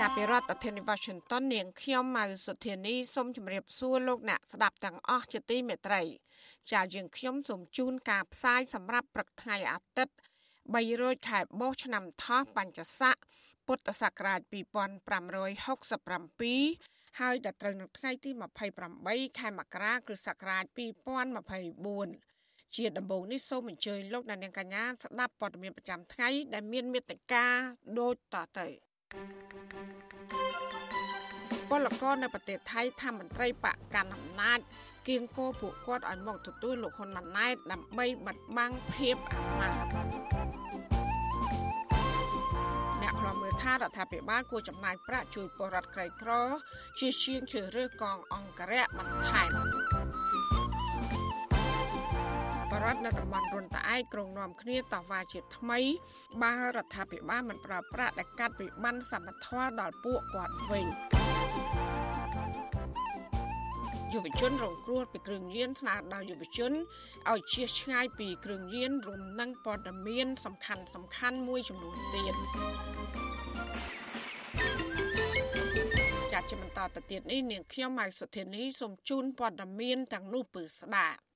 ចាប់ពីរដ្ឋធានី Washington នាងខ្ញុំម៉ៅសុធានីសូមជម្រាបសួរលោកអ្នកស្ដាប់ទាំងអស់ជាទីមេត្រី ចាយើងខ្ញុំសូមជូនការផ្សាយសម្រាប់ព្រឹកថ្ងៃអាទិត្យ3រោចខែបោះឆ្នាំថោះបញ្ញស័កពុទ្ធសករាជ2567ហើយដល់ត្រូវនៅថ្ងៃទី28ខែមករាគ្រិស្តសករាជ2024ជាដំបូងនេះសូមអញ្ជើញលោកអ្នកនាងកញ្ញាស្ដាប់ព័ត៌មានប្រចាំថ្ងៃដែលមានមេត្តាដូចតទៅ ពលករនៅប្រទេសថៃថាមន្ត្រីបកកណ្ដាលអំណាចគៀងគោពួកគាត់ឲ្យមកទទួលលោកហ៊ុនម៉ាណែតដើម្បីបិទបាំងភាពអាម៉ាស់អ្នកខ្លំមើលថារដ្ឋាភិបាលគួរចំណាយប្រាក់ជួយពលរដ្ឋក្រីក្រជាជាងជ្រើសរើសកងអង្គរៈបន្ថែមប រដ្ឋនៅតំបន់រុនតាឯកក្រុងនាំគ្នាតវ៉ាជាថ្មី បើរដ្ឋាភិបាលមិនប្រើប្រាស់ដែលកាត់វិបត្តិសមត្ថភាពដល់ពួកគាត់វិញយុវជនរងគ្រោះពីគ្រឿងញៀនស្នើដល់យុវជនឲ្យជៀសឆ្ងាយពីគ្រឿងញៀនរួមនឹងព័ត៌មាន សំខាន់សំខាន់មួយចំនួនទៀតចាត់ជាបន្តទៅទៀតនេះនាងខ្ញុំម៉ៃសុធានីសូមជូនព័ត៌មានទាំងនោះពឺស្ដាប់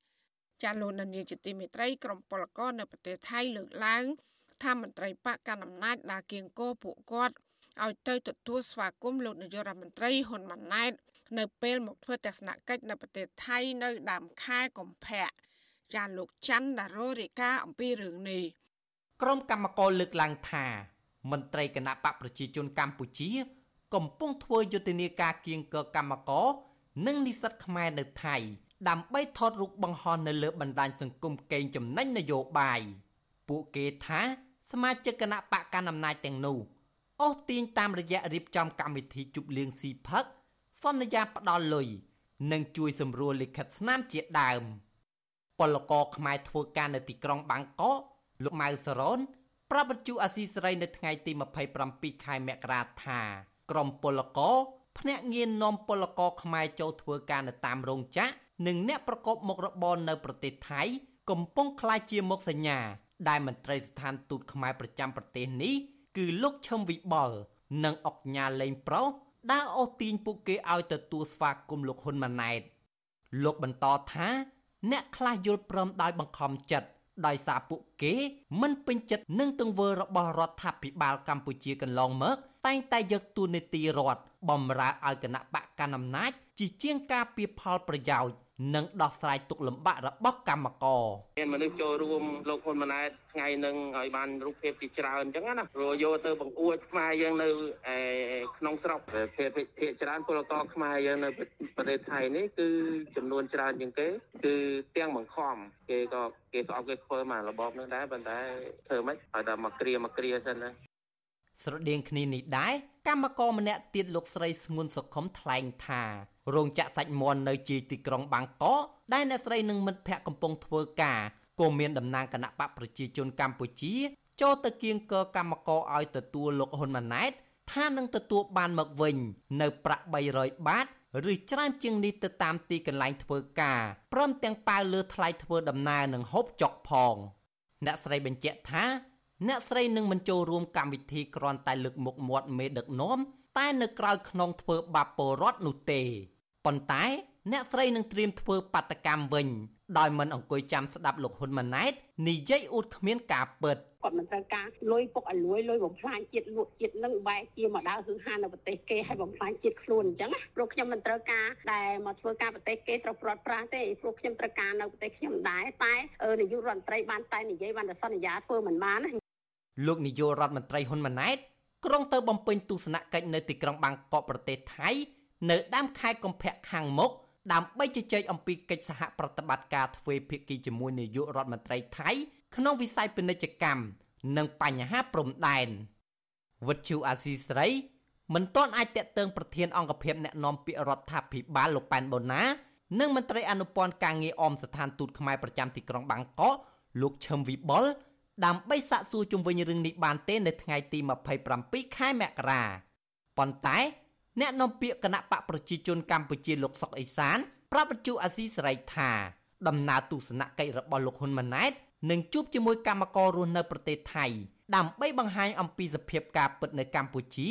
ចាលោកនានីជាទីមេត្រីក្រមពលករនៅប្រទេសថៃលើកឡើងថាមន្ត្រីបកកណ្ដាលអំណាចដែលគៀងគោពួកគាត់ឲ្យទៅទទួលស្វាគមន៍លោកនាយករដ្ឋមន្ត្រីហ៊ុនម៉ាណែតនៅពេលមកធ្វើទស្សនកិច្ចនៅប្រទេសថៃនៅដើមខែកុម្ភៈចាលោកច័ន្ទដារ៉ូរីកាអំពីរឿងនេះក្រុមកម្មការលើកឡើងថាមន្ត្រីគណៈបកប្រជាជនកម្ពុជា កំពុងធ្វើយុទ្ធនាការគៀងគរកម្មករនិងនិស្សិតខ្មែរនៅថៃ ដើម្បីថតរូបបង្ហោះនៅលើបណ្ដាញសង្គមកេងចំណេញនយោបាយពួកគេថាសមាជិកគណៈបកកណ្ដាលអំណាចទាំងនោះអូសទាញតាមរយៈរៀបចំកម្មវិធីជប់លៀងស៊ីផឹកសន្យាផ្ដល់លុយនិងជួយសម្រួលលិខិតស្នាមជាដើមពលករខ្មែរធ្វើការនៅទីក្រុងបាងកកលោកម៉ៅសរ៉ុនប្រាប់បច្ចុអាស៊ីសេរីនៅថ្ងៃទី27ខែមករាថាក្រមពលករភ្នាក់ងារនាំពលករខ្មែរចូលធ្វើការនៅតាមរោងចក្រ និងអ្នកប្រកបមុខរបរនៅប្រទេសថៃ កំពុងក្លាយជាមុខសញ្ញា ដែលមន្ត្រីស្ថានទូតខ្មែរប្រចាំប្រទេសនេះគឺលោកឈឹមវិបុលនិងអុកញ៉ាលេងប្រុសដើរអូសទាញពួកគេឲ្យទទួលស្វាគមន៍លោកហ៊ុនម៉ាណែតលោកបន្តថាអ្នកខ្លះយល់ព្រមដោយបង្ខំចិត្តដោយសារពួកគេមិនពេញចិត្តនឹងទង្វើរបស់រដ្ឋាភិបាលកម្ពុជាកន្លងមកតែងតែយកទូនីតិរដ្ឋបំរើឲ្យគណៈបកកណ្ដាលអំណាចជាជាងការពៀផលប្រយោជន៍ និងដោះស្រាយទុកលំបាករបស់កម្មករមានមនុស្សចូលរួមលោកហ៊ុនម៉ាណែតថ្ងៃនឹងឲ្យបានរូបភាពជាច្រើនអញ្ចឹងណាព្រោះយកទៅបង្អួចខ្មែរយើងនៅក្នុងស្រុកភាគភាគច្រើនពលករខ្មែរយើងនៅប្រទេសថៃនេះគឺចំនួនច្រើនជាងគេគឺទាំងបង្ខំគេក៏គេស្អប់គេធ្វើមករបបនឹងដែរប៉ុន្តែធ្វើម៉េចឲ្យតែមកគ្រាមកគ្រាសិនណាស្រដៀងគ្នានេះដែរកម្មករម្នាក់ទៀតលោកស្រីស្ងួនសុខុមថ្លែងថា រោងចក្រសាច់មាន់នៅជាទីក្រុងបាងកកដែលអ្នកស្រីនិងមិត្តភ័ក្តិកំពុងធ្វើការក៏មានតំណាងគណៈបកប្រជាជនកម្ពុជាចូលទៅគៀងគរកម្មករឲ្យទទួលលោកហ៊ុនម៉ាណែតថានឹងទទួលបានមកវិញ នៅប្រាក់300បាតឬច្រើនជាងនេះទៅតាមទីកន្លែងធ្វើការព្រមទាំងប៉ាវលើថ្លៃធ្វើដំណើរនិងហូបចុកផង អ្នកស្រីបញ្ជាក់ថា អ្នកស្រីនឹងមិនចូលរួមកម្មវិធីគ្រាន់តែលើកមុខមាត់មេដឹកនាំតែនៅក្រៅខ្នងធ្វើបាបពលរដ្ឋនោះទេ ប៉ុន្តែអ្នកស្រីនឹងត្រៀមធ្វើបាតកម្មវិញដោយមិនអង្គុយចាំស្ដាប់លោកហ៊ុនម៉ាណែតនិយាយអួតគ្មានការពិតគាត់មិនត្រូវការលុយពុកឲ្យលួយលុយបំផ្លាញជាតិលក់ជាតិនឹងបែរជាមកដើរហឺហានៅប្រទេសគេឲ្យបំផ្លាញជាតិខ្លួនអញ្ចឹងព្រោះខ្ញុំមិនត្រូវការដែលមកធ្វើការប្រទេសគេត្រូវព្រាត់ប្រាសទេព្រោះខ្ញុំត្រូវការនៅប្រទេសខ្ញុំដែរតែនាយករដ្ឋមន្ត្រីបានតែនិយាយបានតែសន្យាធ្វើមិនបានលោកនាយករដ្ឋមន្ត្រីហ៊ុនម៉ាណែតក្រុងទៅបំពេញទស្សនកិច្ចនៅទីក្រុងបាងកកប្រទេសថៃ នៅដើមខែកុម្ភៈខាងមុខដើម្បីជជែកអំពីកិច្ចសហប្រតិបត្តិការទ្វេភាគីជាមួយនាយករដ្ឋមន្ត្រីថៃក្នុងវិស័យពាណិជ្ជកម្មនិងបញ្ហាព្រំដែនវិទ្យុអាស៊ីស្រីមិនទាន់អាចតាក់ទងប្រធានអង្គភិបអ្នកណែនាំពាក្យរដ្ឋាភិបាលលោកប៉ែនបូណានិងមន្ត្រីអនុព័ន្ធការងារអមស្ថានទូតខ្មែរប្រចាំទីក្រុងបាងកកលោកឈឹមវិបុលដើម្បីសាកសួរជុំវិញរឿងនេះបានទេនៅថ្ងៃទី27ខែមករាប៉ុន្តែ អ្នកនាំពាក្យគណៈបកប្រជាជនកម្ពុជាលោកសុកអេសានប្រាប់បញ្ជូអាស៊ីសេរីថាដំណើរទស្សនកិច្ចរបស់លោកហ៊ុនម៉ាណែតនឹងជួបជាមួយគណៈកម្មការរស់នៅប្រទេសថៃដើម្បីបង្ហាញអំពីសភាពការពិតនៅកម្ពុជា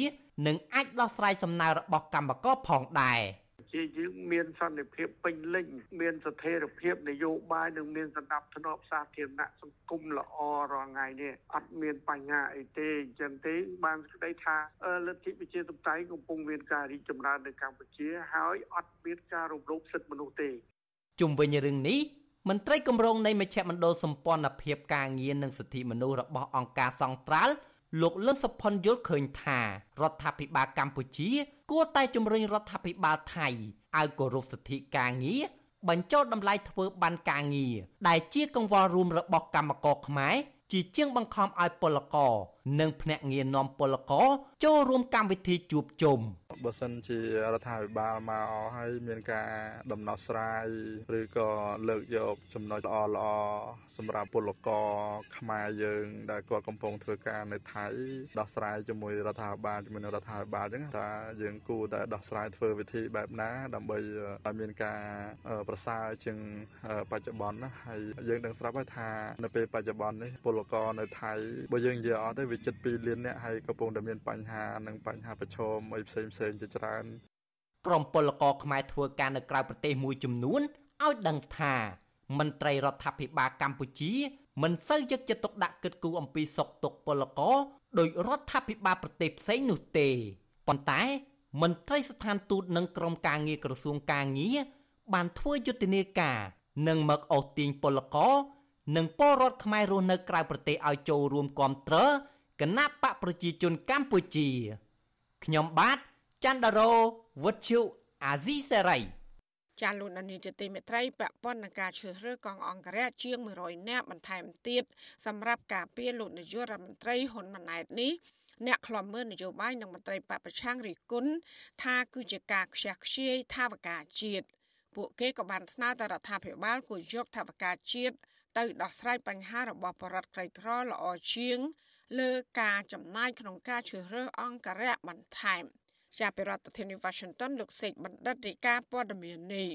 និងអាចដោះស្រាយសំណើរបស់កម្មករផងដែរ ជាយើងមានសន្តិភាពពេញលេញមានស្ថិរភាពនយោបាយនិងមានសណ្ដាប់ធ្នាប់សាធារណៈសង្គមល្អរាល់ថ្ងៃនេះអត់មានបញ្ហាអីទេអញ្ចឹងទេបានស្ដីថាលទ្ធិប្រជាធិបតេយ្យកំពុងមានការរីកចម្រើននៅកម្ពុជាហើយអត់មានការរំលោភសិទ្ធិមនុស្សទេជុំវិញរឿងនេះមន្ត្រីគម្រោងនៃមជ្ឈមណ្ឌលសម្ព័ន្ធភាពការងារនិងសិទ្ធិមនុស្សរបស់អង្គការសង្ត្រាល់ លោកលឹងសុផុនយល់ឃើញថារដ្ឋាភិបាលកម្ពុជា គួរតែជំរុញរដ្ឋាភិបាលថៃឲ្យគោរពសិទ្ធិការងារបញ្ចូលតម្លៃធ្វើបានការងារដែលជាកង្វល់រួមរបស់កម្មករខ្មែរជាជាងបង្ខំឲ្យពលករនិងភ្នាក់ងារនាំពលករចូលរួមកម្មវិធីជួបជុំ បើសិនជារដ្ឋាភិបាលមកហើយមានការដំណោះស្រាយឬក៏លើកយកចំណុចល្អល្អសម្រាប់ពលករខ្មែរយើង ដែលគាត់កំពុងធ្វើការនៅថៃដោះស្រាយជាមួយរដ្ឋាភិបាលជាមួយនឹងរដ្ឋាភិបាលអញ្ចឹងថាយើងគួរតែដោះស្រាយធ្វើវិធីបែបណា ដើម្បីឲ្យមានការប្រសើរជាងបច្ចុប្បន្នណាហើយយើងដឹងស្រាប់ហើយថានៅពេលបច្ចុប្បន្ននេះពលករនៅថៃបើយើងនិយាយអត់ទេវាជិត2លាននាក់ហើយកំពុងតែមានបញ្ហានិងបញ្ហាប្រឈមអីផ្សេងផ្សេងជាច្រើនក្រុមពលករខ្មែរធ្វើការនៅក្រៅប្រទេសមួយចំនួនឲ្យដឹងថាមន្ត្រីរដ្ឋាភិបាលកម្ពុជា មិនសូវយកចិត្តទុកដាក់គិតគូរអំពីសុខទុក្ខពលករដោយរដ្ឋាភិបាលប្រទេសផ្សេងនោះទេប៉ុន្តែមន្ត្រីស្ថានទូតនិងក្រុមការងារក្រសួងការងារបានធ្វើយុទ្ធនាការនិងមកអូសទាញពលករនិងពលរដ្ឋខ្មែររស់នៅក្រៅប្រទេសឲ្យចូលរួមគាំទ្រគណៈបកប្រជាជនកម្ពុជាខ្ញុំបាទ ច័ន្ទដារោវុទ្ធុអាស៊ីសេរីចាលោកនានីជាទីមេត្រីពាក់ព័ន្ធនឹងការជ្រើសរើសកងអង្គរៈជាង100នាក់បន្ថែមទៀតសម្រាប់ការពារលោកនាយករដ្ឋមន្ត្រីហ៊ុនម៉ាណែតនេះអ្នកខ្លំមើលនយោបាយនិងមន្ត្រីបពប្រឆាំងរិះគន់ថាគឺជាការខ្ជះខ្ជាយថាវការជាតិពួកគេក៏បានស្នើទៅរដ្ឋាភិបាលគួរយកថាវការជាតិទៅដោះស្រាយបញ្ហារបស់បរដ្ឋក្រីក្រល្អជាង លើការចំណាយក្នុងការជ្រើសរើសអង្គរៈបន្ថែម ជាប្រធានាធិបតី Washington លោកសេកបណ្ឌិតរាយការណ៍ព័ត៌មាននេះ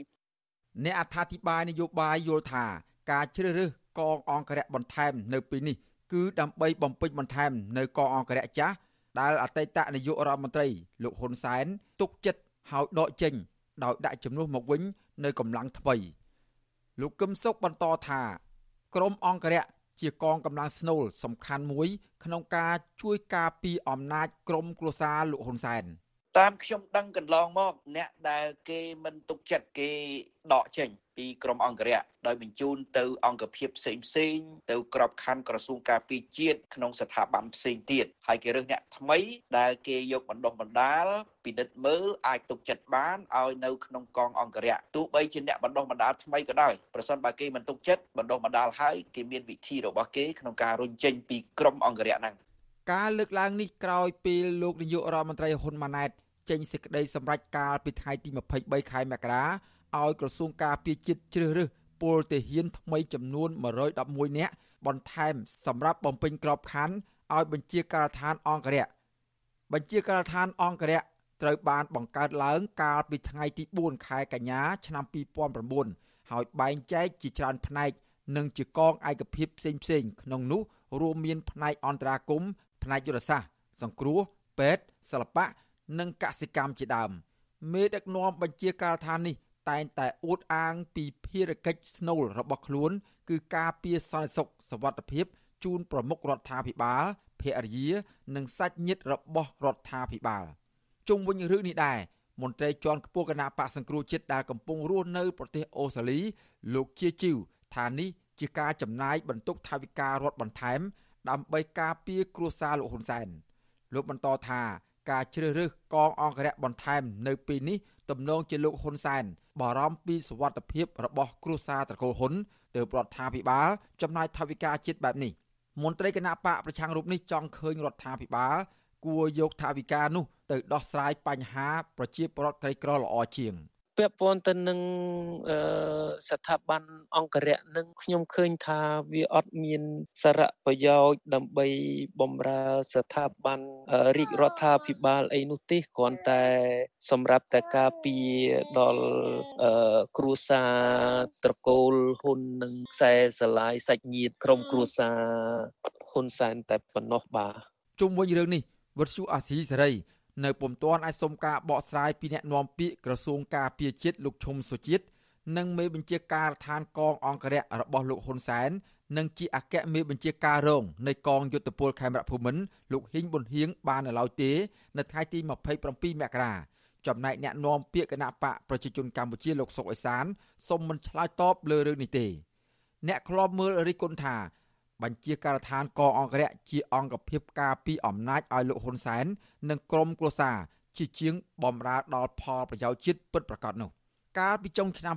អ្នកអត្ថាធិប្បាយនយោបាយយល់ថាការជ្រើសរើសកងអង្គរៈបន្ថែមនៅពេលនេះគឺដើម្បីបំពេញបន្ថែមនៅកងអង្គរៈចាស់ដែលអតីតនាយករដ្ឋមន្ត្រីលោកហ៊ុនសែនទុកចិត្តហើយដកចេញដោយដាក់ជំនួសមកវិញនៅកម្លាំងថ្មីលោកកឹមសុខបន្តថាក្រមអង្គរៈជាកងកម្លាំងស្នូលសំខាន់មួយ ក្នុងការជួយការពារអំណាចក្រមគ្រួសារលោកហ៊ុនសែន។ តាមខ្ញុំដឹងកន្លងមក អ្នកដែលគេមិនទុកចិត្តគេដកចេញពីក្រមអង្គរៈដោយបញ្ជូនទៅអង្គភាពផ្សេងផ្សេងទៅក្របខ័ណ្ឌក្រសួងការពារជាតិក្នុងស្ថាប័នផ្សេងទៀតហើយគេរើសអ្នកថ្មីដែលគេយកបណ្ដុះបណ្ដាលពិនិត្យមើលអាចទុកចិត្តបានឲ្យនៅក្នុងកងអង្គរៈទោះបីជាអ្នកបណ្ដុះបណ្ដាលថ្មីក៏ដោយប្រសិនបើគេមិនទុកចិត្តបណ្ដុះបណ្ដាលហើយគេមានវិធីរបស់គេក្នុងការរុញចេញពីក្រមអង្គរៈហ្នឹង ការលើកឡើងនេះក្រោយពេលលោកនាយករដ្ឋមន្ត្រីហ៊ុនម៉ាណែតចេញសេចក្តីសម្រេចកាលពីថ្ងៃទី23ខែមករាឲ្យក្រសួងការពារជាតិជ្រើសរើសពលទាហានថ្មីចំនួន111នាក់បន្ថែមសម្រាប់បំពេញក្របខ័ណ្ឌឲ្យបញ្ជាការដ្ឋានអង្គរៈបញ្ជាការដ្ឋានអង្គរៈត្រូវបានបង្កើតឡើងកាលពីថ្ងៃទី4ខែកញ្ញាឆ្នាំ2009ហើយបែងចែកជាច្រើនផ្នែកនិងជាកងឯកភាពផ្សេងផ្សេងក្នុងនោះរួមមានផ្នែកអន្តរាគម ផ្នែកយុទ្ធសាស្ត្រសង្គ្រោះពេទ្យសិល្បៈនិងកសិកម្មជាដើមមេដឹកនាំបញ្ជាការដ្ឋាននេះតែងតែអួតអាងពីភារកិច្ចស្នូលរបស់ខ្លួន គឺការពារសន្តិសុខសวัสดิភាពជូនប្រមុខរដ្ឋាភិបាលភរិយា និងសាច់ញាតិរបស់រដ្ឋាភិបាលជុំវិញរឿងនេះដែរមន្ត្រីជាន់ខ្ពស់គណៈបកសង្គ្រោះជាតិដែលកំពុងរស់នៅប្រទេសអូស្ត្រាលី លោកជាជីវថានេះជាការចំណាយបន្ទុកថវិការដ្ឋបន្ថែម ដើម្បីការពារគ្រួសារលោកហ៊ុនសែនលោកបន្តថាការជ្រើសរើសកងអង្គរៈបន្ថែមនៅពេលនេះទំនងជាលោកហ៊ុនសែនបារម្ភពីសវត្ថិភាពរបស់គ្រួសារត្រកូលហ៊ុនទៅរដ្ឋាភិបាលចំណាយថវិកាជាតិបែបនេះមន្ត្រីគណៈបកប្រឆាំងរូបនេះចង់ឃើញរដ្ឋាភិបាលគួរយកថវិកានោះទៅដោះស្រាយបញ្ហាប្រជាពលរដ្ឋក្រីក្រល្អជាង។ ពាក់ព័ន្ធទៅនឹងស្ថាប័នអង្គរៈនឹងខ្ញុំឃើញថាវាអត់មានសារៈប្រយោជន៍ដើម្បីបំរើស្ថាប័នរាជរដ្ឋាភិបាលអីនោះទេគ្រាន់តែ សម្រាប់តែការពារដល់គ្រួសារត្រកូលហ៊ុននិងខ្សែស្រឡាយសាច់ញាតិក្រុមគ្រួសារហ៊ុនសែនតែប៉ុណ្ណោះបាទជុំវិញរឿងនេះវត្តជូអាស៊ីសេរី នៅពុំទាន់អាចសុំការបកស្រាយពីអ្នកនាំពាក្យក្រសួងការពារជាតិលោកឈុំសុជាតិនិងមេបញ្ជាការដ្ឋានកងអង្គរៈរបស់លោកហ៊ុនសែននិងជាអគ្គមេបញ្ជាការរងនៃកងយុទ្ធពលខេមរៈភូមិន្ទលោកហ៊ីងប៊ុនហៀងបាននៅឡើយទេនៅថ្ងៃទី27មករាចំណែកអ្នកនាំពាក្យគណៈបកប្រជាជនកម្ពុជាលោកសុកអេសានសូមមិនឆ្លើយតបលើរឿងនេះទេអ្នកខ្លោបមើលរិះគន់ថា បញ្ជាការដ្ឋានកងអង្គរៈជាអង្គភាពការពីអំណាចឲ្យលោកហ៊ុនសែននិងក្រុមគ្រួសារជាជាងបំរើដល់ផលប្រយោជន៍ជាតិពិតប្រាកដនោះកាលពីចុងឆ្នាំ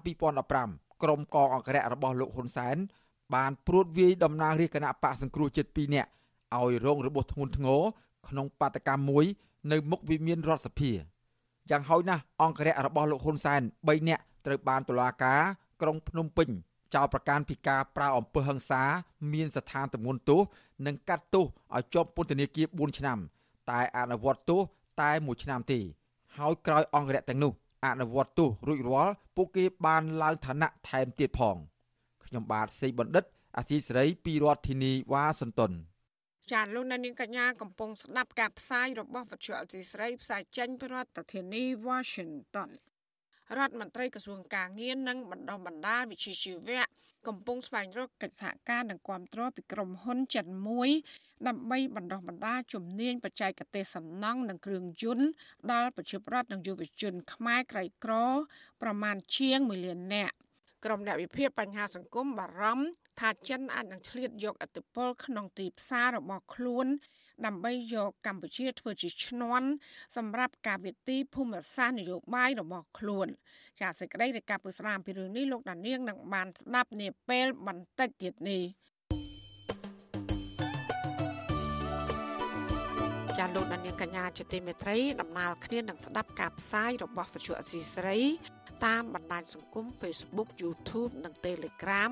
2015ក្រុមកងអង្គរៈរបស់លោកហ៊ុនសែនបានព្រួតវាយតំណាងរាជគណៈបកសង្គ្រោះជាតិ2នាក់ឲ្យរងរបួសធ្ងន់ធ្ងរក្នុងបាតកម្មមួយ នៅមុខវិមានរដ្ឋសភាយ៉ាងហោចណាស់អង្គរៈរបស់លោកហ៊ុនសែន3នាក់ត្រូវបានតុលាការក្រុងភ្នំពេញ ចោទប្រកាន់ពីការប្រើអំពើហិង្សា មានស្ថានទម្ងន់ទោសនិងកាត់ទោសឲ្យជាប់ពន្ធនាគារ4ឆ្នាំ តែអនុវត្តទោសតែ1ឆ្នាំទេហើយក្រោយអង្គរៈទាំងនោះអនុវត្តទោសរួចរាល់ពួកគេបានឡើងឋានៈថែមទៀតផងខ្ញុំបាទសេកបណ្ឌិត អាស៊ីសេរីពីរដ្ឋធានីវ៉ាស៊ីនតោនចាលោកនាងកញ្ញាកំពុងស្ដាប់ការផ្សាយរបស់វិទ្យុអសីស្រីផ្សាយចេញពីរដ្ឋធានី Washington រដ្ឋមន្ត្រីក្រសួងការងារនិងបណ្ដុះបណ្ដាលវិជ្ជាជីវៈកំពុងស្វែងរកកិច្ចសហការនិងគាំទ្រពីក្រុមហ៊ុនចិនមួយដើម្បីបណ្ដុះបណ្ដាលជំនាញបច្ចេកទេសសំណង់និងគ្រឿងយន្តដល់ប្រជាពលរដ្ឋនិងយុវជនខ្មែរក្រីក្រប្រមាណជាង1លាននាក់ក្រុមអ្នកវិភាគបញ្ហាសង្គមបារម្ភថាចិនអាចនឹងឆ្លៀតយកអធិបុលក្នុងទីផ្សាររបស់ខ្លួន ដើម្បីយកកម្ពុជាធ្វើជាឈ្នន់សម្រាប់ការវិទីភូមិសាស្ត្រនយោបាយរបស់ខ្លួនចាសសេចក្តីរាយការណ៍ពីស្ដាមពីរឿងនេះលោកដានៀងនឹងបានស្ដាប់នាពេលបន្តិចទៀតនេះចាលោកដានៀងកញ្ញាជាទីមេត្រីដំណើរគ្នានឹងស្ដាប់ការផ្សាយរបស់វិទ្យុអសីស្រី តាមបណ្ដាញសង្គម Facebook YouTube និង Telegram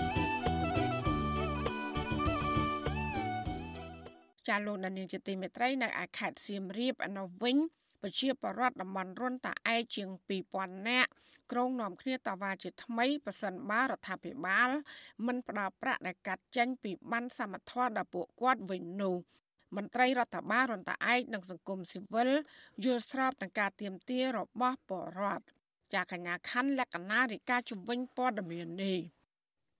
ចាលោកដានីងជាទីមេត្រីនៅឯខេត្តសៀមរាបអនុវិញប្រជាពលរដ្ឋតំបន់រុនតាឯកជាង2000នាក់ក្រុងនាំគ្នាតវ៉ាជាថ្មីប៉ះសិនបារដ្ឋាភិបាល មិនផ្ដល់ប្រាក់ដែលកាត់ចេញពីបានសមត្ថភាពដល់ពួកគាត់វិញនោះមន្ត្រីរដ្ឋបាលរនតាឯកនិងសង្គមស៊ីវិលយល់ស្របនឹងការទៀមទារបស់ពលរដ្ឋចាកញ្ញាខាន់លក្ខណារិកាជំវិញព័ត៌មាននេះ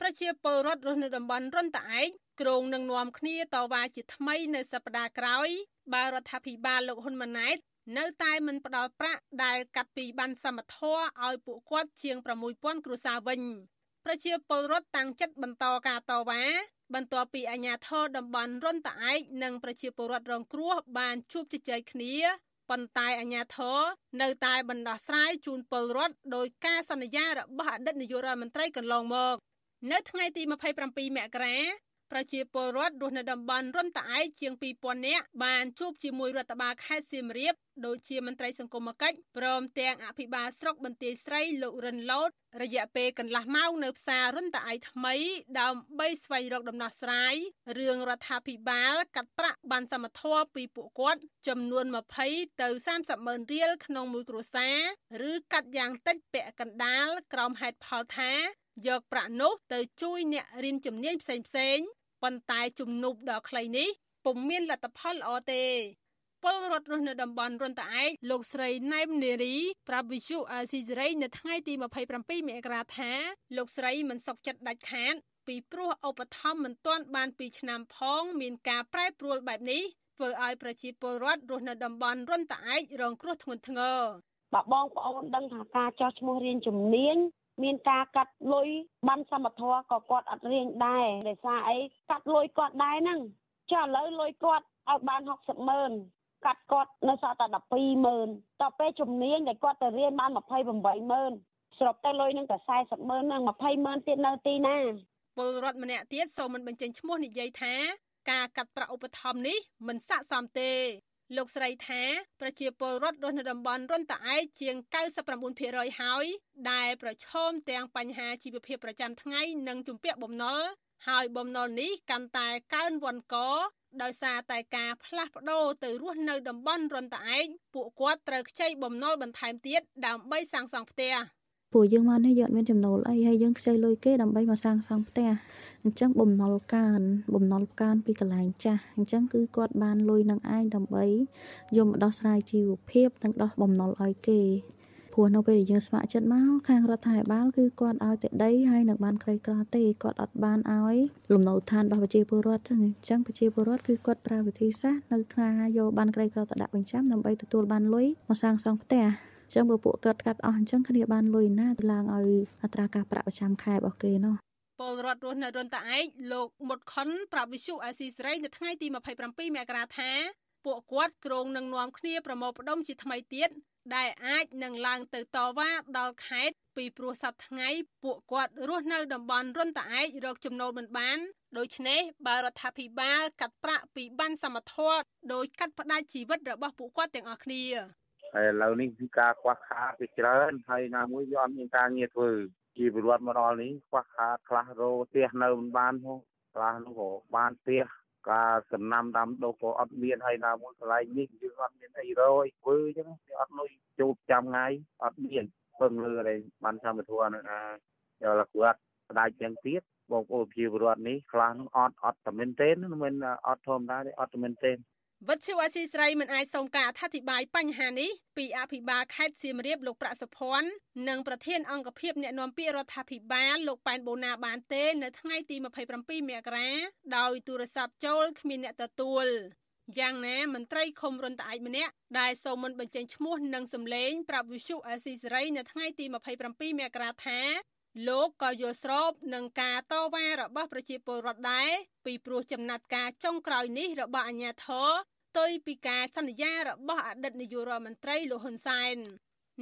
ប្រជាពលរដ្ឋរស់នៅតំបន់រុនតាឯកគ្រងនឹងនាំគ្នាតវ៉ាជាថ្មីនៅសប្តាហ៍ក្រោយបើរដ្ឋាភិបាលលោកហ៊ុនម៉ាណែតនៅតែមិនផ្ដល់ប្រាក់ដែលកាត់ពីបានសមត្ថៈឲ្យពួកគាត់ជាង6000គ្រួសារវិញប្រជាពលរដ្ឋតាំងចិត្តបន្តការតវ៉ាបន្ទាប់ពីអាជ្ញាធរតំបន់រុនតាឯកនិងប្រជាពលរដ្ឋរងគ្រោះបានជួបជជែកគ្នាប៉ុន្តែអាជ្ញាធរនៅតែបណ្ដោះស្រាយជូនពលរដ្ឋដោយការសន្យារបស់អតីតនាយករដ្ឋមន្ត្រីកន្លងមក នៅថ្ងៃទី27មករាប្រជាពលរដ្ឋរស់នៅតំបន់រុនតាឯកជាង2000នាក់បានជួបជាមួយរដ្ឋបាលខេត្តសៀមរាបដូចជាមន្ត្រីសង្គមគិច្ចព្រមទាំងអភិបាលស្រុកបន្ទាយស្រីលោករិនឡូតរយៈពេលកន្លះម៉ោងនៅផ្សាររុនតាឯថ្មីដើម្បីស្វែងរកដំណោះស្រាយរឿងរដ្ឋាភិបាលកាត់ប្រាក់បានសមត្ថភាពពីពួកគាត់ចំនួន20ទៅ30ម៉ឺនរៀលក្នុងមួយគ្រួសារឬកាត់យ៉ាងតិចពាក់កណ្ដាលក្រោមហេតុផលថា យកប្រាក់នោះទៅជួយអ្នករៀនជំនាញផ្សេងៗប៉ុន្តែជំនួបដ៏ខ្លីនេះពុំមានលទ្ធផលល្អទេពលរដ្ឋរស់នៅតំបន់រុនតាឯកលោកស្រីណែមនារីប្រាប់វិសុអាស៊ីសេរីនៅថ្ងៃទី27មករាថាលោកស្រីមិនសុខចិត្តដាច់ខាតពីព្រោះឧបត្ថម្ភមិនទាន់បាន2ឆ្នាំផង មានការប្រែប្រួលបែបនេះធ្វើឲ្យប្រជាពលរដ្ឋរស់នៅតំបន់រុនតាឯករងគ្រោះធ្ងន់ធ្ងរបើបងប្អូនដឹងថាការចោះឈ្មោះរៀនជំនាញ មានការកាត់លុយបានសមត្ថភាពក៏គាត់អត់រៀងដែរដោយសារអីកាត់លុយគាត់ដែរហ្នឹងចុះឥឡូវលុយគាត់ឲ្យបាន60ម៉ឺនកាត់គាត់នៅសល់តែ12ម៉ឺនតទៅពេលជំនាញដែលគាត់ទៅរៀនបាន28ម៉ឺនស្របទៅលុយនឹងតែ40ម៉ឺននឹង20ម៉ឺនទៀតនៅទីណាពលរដ្ឋម្នាក់ទៀតសូមមិនបញ្ចេញឈ្មោះនិយាយថាការកាត់ប្រាក់ឧបត្ថម្ភនេះមិនស័ក្តិសមទេ លោកស្រីថាប្រជាពលរដ្ឋរស់នៅតំបន់រុនតាឯកជាង99%ហើយដែលប្រឈមទាំងបញ្ហាជីវភាពប្រចាំថ្ងៃនិងជំពាក់បំណុលហើយបំណុលនេះកាន់តែកើនវ័នកដោយសារតែការផ្លាស់ប្ដូរទៅរស់នៅតំបន់រនតាឯកពួកគាត់ត្រូវខ្ចីបំណុលបន្ថែមទៀតដើម្បីសាងសង់ផ្ទះពួកយើងមកនេះយើងអត់មានចំណូលអីហើយយើងខ្ចីលុយគេដើម្បីមកសាងសង់ផ្ទះ អញ្ចឹងបំណុលកើនបំណុលកើនពីកន្លែងចាស់អញ្ចឹងគឺគាត់បានលុយនឹងឯងដើម្បីយកមកដោះស្រាយជីវភាពនិងដោះបំណុលឲ្យគេព្រោះនៅពេលដែលយើងស្ម័គ្រចិត្តមកខាងរដ្ឋាភិបាលគឺគាត់ឲ្យតែដីហើយនឹងបានក្រីក្រទេគាត់អត់បានឲ្យលំនៅឋានរបស់ប្រជាពលរដ្ឋចឹងអញ្ចឹងប្រជាពលរដ្ឋគឺគាត់ប្រើវិធីសាស្ត្រនៅថាយកបានក្រីក្រទៅដាក់បញ្ចាំដើម្បីទទួលបានលុយមកសាងសង់ផ្ទះចឹងបើពួកគាត់កាត់អស់អញ្ចឹងគ្នាបានលុយណាទៅឡើងឲ្យអត្រាការប្រាក់ប្រចាំខែរបស់គេនោះ ពលរដ្ឋរស់នៅរនតាឯកលោកមុតខុនប្រាប់វិសុអាស៊ីសេរីនៅថ្ងៃទី27មករាថាពួកគាត់គ្រងនឹងនាំគ្នាប្រមូលផ្ដុំជាថ្មីទៀតដែលអាចនឹងឡើងទៅតវ៉ាដល់ខេត្តពីព្រោះសប្តាហ៍ថ្ងៃពួកគាត់រស់នៅតំបន់រុនតាឯករកចំណូលមិនបានដូច្នេះបើរដ្ឋាភិបាលកាត់ប្រាក់ពីបានសមត្ថភាពដោយកាត់ផ្តាច់ជីវិតរបស់ពួកគាត់ទាំងអស់គ្នាហើយឥឡូវនេះគឺការខ្វះខាតវាច្រើនហើយណាមួយវាអត់មានការងារធ្វើ ជីវរដ្ឋមកដល់នេះខ្វះខាតខ្លះរោផ្ទះនៅមិនបានហ៎ខ្លះនោះក៏បានផ្ទះការសំណាំដាំដុះក៏អត់មានហើយណាមួយកន្លែងនេះយើងអត់មានអីរយធ្វើអញ្ចឹងអត់លុយជួបចាំថ្ងៃអត់មានពឹងលើអីបានធម្មធម៌នឹងអាយកលគាត់ស្ដាយទាំងទៀតបងប្អូនប្រជាពលរដ្ឋនេះខ្លះនឹងអត់អត់តែមែនទេមិនអត់ធម្មតាទេអត់តែមែនទេ វិទ្យុអស៊ីស្រីមិនអាចសូមការអធិប្បាយបញ្ហានេះពីអភិបាលខេត្តសៀមរាបលោកប្រាក់សុភ័ណ្ឌនិងប្រធានអង្គភិបអ្នកណែនាំពាក្យរដ្ឋាភិបាលលោកប៉ែនបូណាបានទេនៅថ្ងៃទី27មករាដោយទូរស័ព្ទចូលគ្មានអ្នកទទួលយ៉ាងណាមន្ត្រីឃុំរុនតាឯកម្នាក់ដែលសូមមិនបញ្ចេញឈ្មោះនិងសម្លេងប្រាប់វិសុអស៊ីសេរីនៅថ្ងៃទី27មករាថា លោកក៏យល់ស្របនឹងការតវ៉ារបស់ប្រជាពលរដ្ឋដែរពីព្រោះចំណាត់ការចុងក្រោយនេះរបស់អាជ្ញាធរផ្ទុយពីការសន្យារបស់អតីតនាយករដ្ឋមន្ត្រីលោកហ៊ុនសែន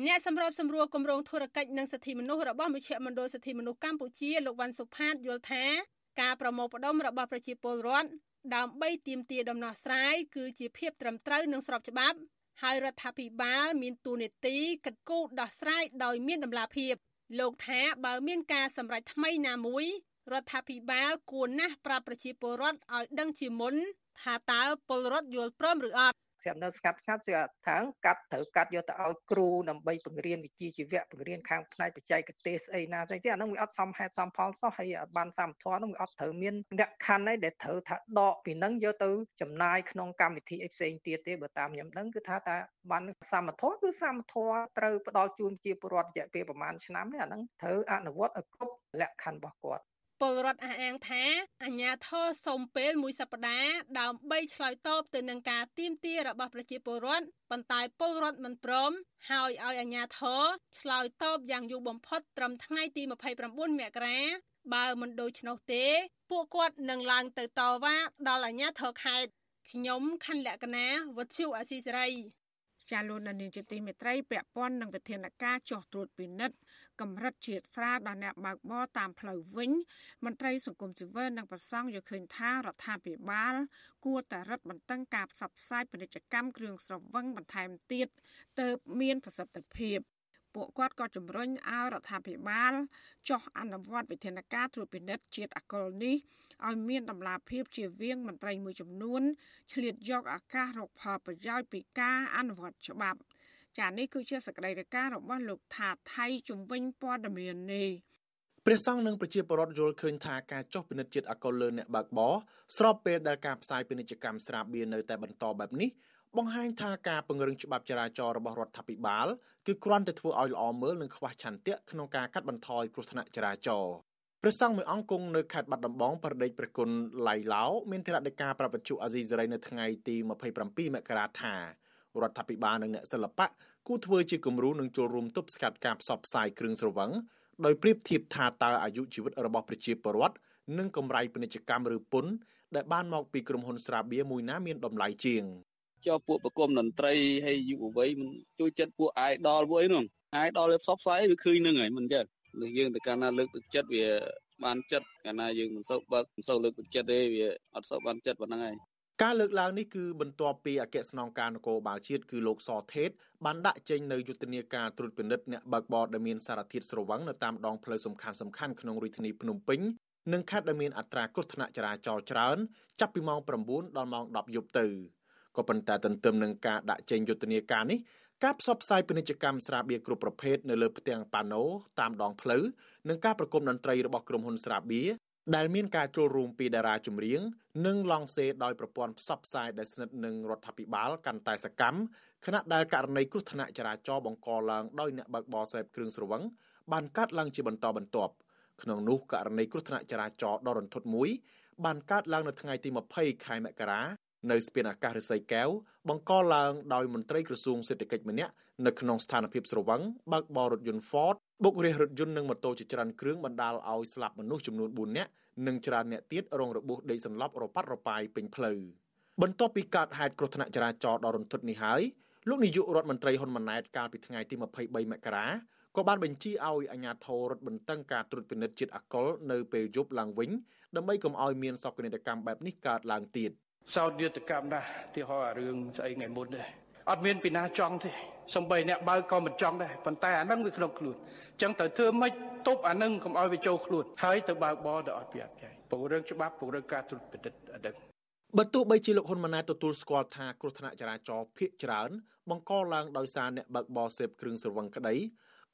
អ្នកសម្របសម្រួលគម្រោងធុរកិច្ចនិងសិទ្ធិមនុស្សរបស់មជ្ឈមណ្ឌលសិទ្ធិមនុស្សកម្ពុជាលោកវ៉ាន់សុផាតយល់ថាការប្រមូលផ្ដុំរបស់ប្រជាពលរដ្ឋដើម្បីទាមទារដំណោះស្រាយគឺជាភាពត្រឹមត្រូវនិងស្របច្បាប់ហើយរដ្ឋាភិបាលមានទូនាទីកិត្តគូដោះស្រាយដោយមានតម្លាភាព លោកថាបើមានការសម្រេចថ្មីណាមួយរដ្ឋាភិបាលគួរណាស់ប្រាប់ប្រជាពលរដ្ឋឲ្យដឹងជាមុនថាតើពលរដ្ឋយល់ព្រមឬអត់ ស្រាប់នៅស្ងាត់ស្ងាត់ស្រាប់ថាកាត់ត្រូវកាត់យកទៅឲ្យគ្រូដើម្បីបង្រៀនវិជ្ជាជីវៈបង្រៀនខាងផ្នែកបច្ចេកទេសស្អីណាស្អីទេអានោះវាអត់សមហេតុសមផលសោះហើយបានសមធម៌នោះវាអត់ត្រូវមានលក្ខខណ្ឌអីដែលត្រូវថាដកពីនឹងយកទៅចំណាយក្នុងកម្មវិធីអីផ្សេងទៀតទេបើតាមខ្ញុំដឹងគឺថាតាបានសមធម៌គឺសមធម៌ត្រូវផ្ដល់ជូនជាពលរដ្ឋរយៈពេលប្រហែលឆ្នាំនេះអាហ្នឹងត្រូវអនុវត្តឲ្យគ្រប់លក្ខខណ្ឌរបស់គាត់ ពលរដ្ឋអះអាងថាអាញាធរសូមពេលមួយសប្តាហ៍ដើម្បីឆ្លើយតបទៅនឹងការទៀមទារបស់ប្រជាពលរដ្ឋប៉ុន្តែពលរដ្ឋមិនព្រមហើយឲ្យអាញាធរឆ្លើយតបយ៉ាងយូរបំផុតត្រឹមថ្ងៃទី29មករាបើមិនដូច្នោះទេ ពួកគាត់នឹងឡើងទៅតវ៉ាដល់អាញាធរខេត្តខ្ញុំខណ្ឌលក្ខណាវុទ្ធុអាស៊ីសេរីចាលោកនានីជាទីមេត្រីពាក់ព័ន្ធនឹងវិធានការចោះត្រួតពិនិត្យ កម្រិតជាតិស្រាដល់អ្នកបើកបរតាមផ្លូវវិញ មន្ត្រីសង្គមស៊ីវិលនិងប្រសង់យល់ឃើញថារដ្ឋាភិបាល គួរតែរឹតបន្តឹងការផ្សព្វផ្សាយពាណិជ្ជកម្មគ្រឿងស្រវឹងបន្ថែមទៀតទើបមានប្រសិទ្ធភាពពួកគាត់ក៏ជំរុញឲ្យរដ្ឋាភិបាលចុះអនុវត្តវិធានការត្រួតពិនិត្យជាតិអកុលនេះឲ្យមានតម្លាភាពជាវិងមន្ត្រីមួយចំនួនឆ្លៀតយកឱកាសរកផលប្រយោជន៍ពីការអនុវត្តច្បាប់ ចានេះគឺជាសកម្មភាពរបស់លោកថាថៃជំវិញព័ត៌មាននេះព្រះសង្ឃនិងប្រជាពលរដ្ឋយល់ឃើញថាការចុះពិនិត្យជាតិអកុលលើអ្នកបើកបរស្របពេលដែលការផ្សាយពាណិជ្ជកម្មស្រាបៀរនៅតែបន្តបែបនេះបង្ហាញថាការពង្រឹងច្បាប់ចរាចរណ៍របស់រដ្ឋាភិបាលគឺគ្រាន់តែធ្វើឲ្យល្អមើលនិងខ្វះឆន្ទៈក្នុងការកាត់បន្ថយគ្រោះថ្នាក់ចរាចរណ៍ព្រះសង្ឃមួយអង្គគង់នៅខេត្តបាត់ដំបងប្រដេកព្រះគុណឡៃឡោមានធរណីការប្រពន្ធអាស៊ីសេរីនៅថ្ងៃទី27មករាថារដ្ឋាភិបាលនិងអ្នកសិល្បៈ គូធ្វើជាគំរូនឹងចូលរួមទប់ស្កាត់ការផ្សព្វផ្សាយគ្រឿងស្រវឹងដោយប្រៀបធៀបថាតើអាយុជីវិតរបស់ប្រជាពលរដ្ឋនិងកម្រៃពាណិជ្ជកម្មឬពន្ធដែលបានមកពីក្រុមហ៊ុនស្រាបៀរមួយណាមានតម្លៃជាងចុះពួកប្រគំតន្ត្រីហើយយុវវ័យមិនជួយចិត្តពួក idol ពួកអីនោះ idol វាផ្សព្វផ្សាយវាឃើញនឹងហើយមិនចឹងលើយើងទៅកាលណាលើកទឹកចិត្តវាបានចិត្តកាលណាយើងមិនសូវបើកមិនសូវលើកទឹកចិត្តទេវាអត់សូវបានចិត្តប៉ុណ្ណឹងហើយ ការលើកឡើងនេះគឺបន្ទាប់ពីអគ្គស្នងការនគរបាលជាតិគឺលោកសថេតបានដាក់ចេញនៅយុទ្ធនាការត្រួតពិនិត្យអ្នកបើកបរដែលមានសារធាតុស្រវឹងនៅតាមដងផ្លូវសំខាន់សំខាន់ក្នុងរាជធានីភ្នំពេញនិងខេត្តដែលមានអត្រាគ្រោះថ្នាក់ចរាចរណ៍ច្រើន ចាប់ពីម៉ោង9ដល់ម៉ោង10យប់ទៅក៏ប៉ុន្តែទន្ទឹមនឹងការដាក់ចេញយុទ្ធនាការនេះការផ្សព្វផ្សាយពាណិជ្ជកម្មស្រាបៀរគ្រប់ប្រភេទនៅលើផ្ទាំងប៉ាណូតាមដងផ្លូវនិងការប្រគំតន្ត្រីរបស់ក្រុមហ៊ុនស្រាបៀរ ដែលមានការចូលរួមពីតារាចម្រៀង និងឡង់សេដោយប្រព័ន្ធផ្សព្វផ្សាយដែលស្និទ្ធនឹងរដ្ឋាភិបាលកាន់តែសកម្មខណៈដែលករណីគ្រោះថ្នាក់ចរាចរណ៍បង្កឡើងដោយអ្នកបើកបរសេពគ្រឿងស្រវឹងបានកើតឡើងជាបន្តបន្ទាប់ក្នុងនោះករណីគ្រោះថ្នាក់ចរាចរណ៍ដ៏រន្ធត់មួយបានកើតឡើងនៅថ្ងៃទី20ខែមករានៅស្ពានអាកាសរិស័យកែវបង្កឡើងដោយមន្ត្រីក្រសួងសេដ្ឋកិច្ចម្នាក់នៅក្នុងស្ថានភាពស្រវឹងបើកបររថយន្ត Ford បុករះរថយន្តនិងម៉ូតូជាច្រើនគ្រឿងបណ្ដាលឲ្យស្លាប់មនុស្សចំនួន4នាក់និងច្រើនអ្នកទៀតរងរបួសដេកសន្លប់រប៉ាត់រប៉ាយពេញផ្លូវបន្ទាប់ពីកើតហេតុគ្រោះថ្នាក់ចរាចរណ៍ដ៏រន្ធត់នេះហើយលោកនាយករដ្ឋមន្ត្រីហ៊ុនម៉ាណែតកាលពីថ្ងៃទី23មករាក៏បានបញ្ជាឲ្យអាជ្ញាធររដ្ឋបន្តឹងការត្រួតពិនិត្យជាតិអាល់កុលនៅពេលយប់ឡើងវិញដើម្បីកុំឲ្យមានសកម្មកម្មបែបនេះកើតឡើងទៀតសោតយុទ្ធកម្មណាស់ទីហោអារឿងស្អីថ្ងៃមុននេះអត់មានពីណាចង់ទេសំបីអ្នកបើក៏មិនចង់ដែរប៉ុន្តែអានឹងវាក្នុងខ្លួនអញ្ចឹងត្រូវធ្វើម៉េចទប់អានឹងកុំឲ្យវាចូលខ្លួនហើយទៅបើកបរទៅអត់ពីអត់ពីពង្រឹងច្បាប់ពង្រឹងការត្រួតពិនិត្យអានឹងបើទោះបីជាលោកហ៊ុនម៉ាណែតទទួលស្គាល់ថាគ្រោះថ្នាក់ចរាចរណ៍ភាគច្រើន បង្កឡើងដោយសារអ្នកបើកបរសេពគ្រឿងស្រវឹងក្តី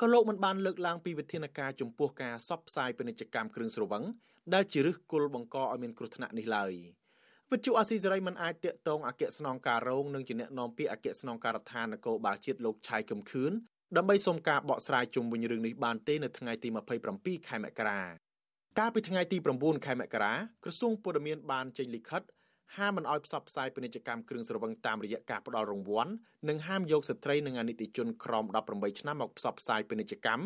ក៏លោកមិនបានលើកឡើងពីវិធានការចំពោះការសបផ្សាយពាណិជ្ជកម្មគ្រឿងស្រវឹងដែលជាឫសគល់បង្កឲ្យមានគ្រោះថ្នាក់នេះឡើយវិទ្យុអាស៊ីសេរីមិនអាចតាកតងអគ្គស្នងការរងនិងជាអ្នកនាំពាក្យអគ្គស្នងការដ្ឋាននគរបាលជាតិលោកឆៃកំខឿន ដើម្បីសុំការបកស្រាយជុំវិញរឿងនេះបានទេនៅថ្ងៃទី27ខែមករាកាលពីថ្ងៃទី9ខែមករាក្រសួងពលរដ្ឋមានបានចេញលិខិតហាមមិនឲ្យផ្សព្វផ្សាយពាណិជ្ជកម្មគ្រឿងស្រវឹងតាមរយៈការផ្ដល់រង្វាន់និងហាមយកស្ត្រីនិងអនិច្ចជនក្រោម18ឆ្នាំមកផ្សព្វផ្សាយពាណិជ្ជកម្ម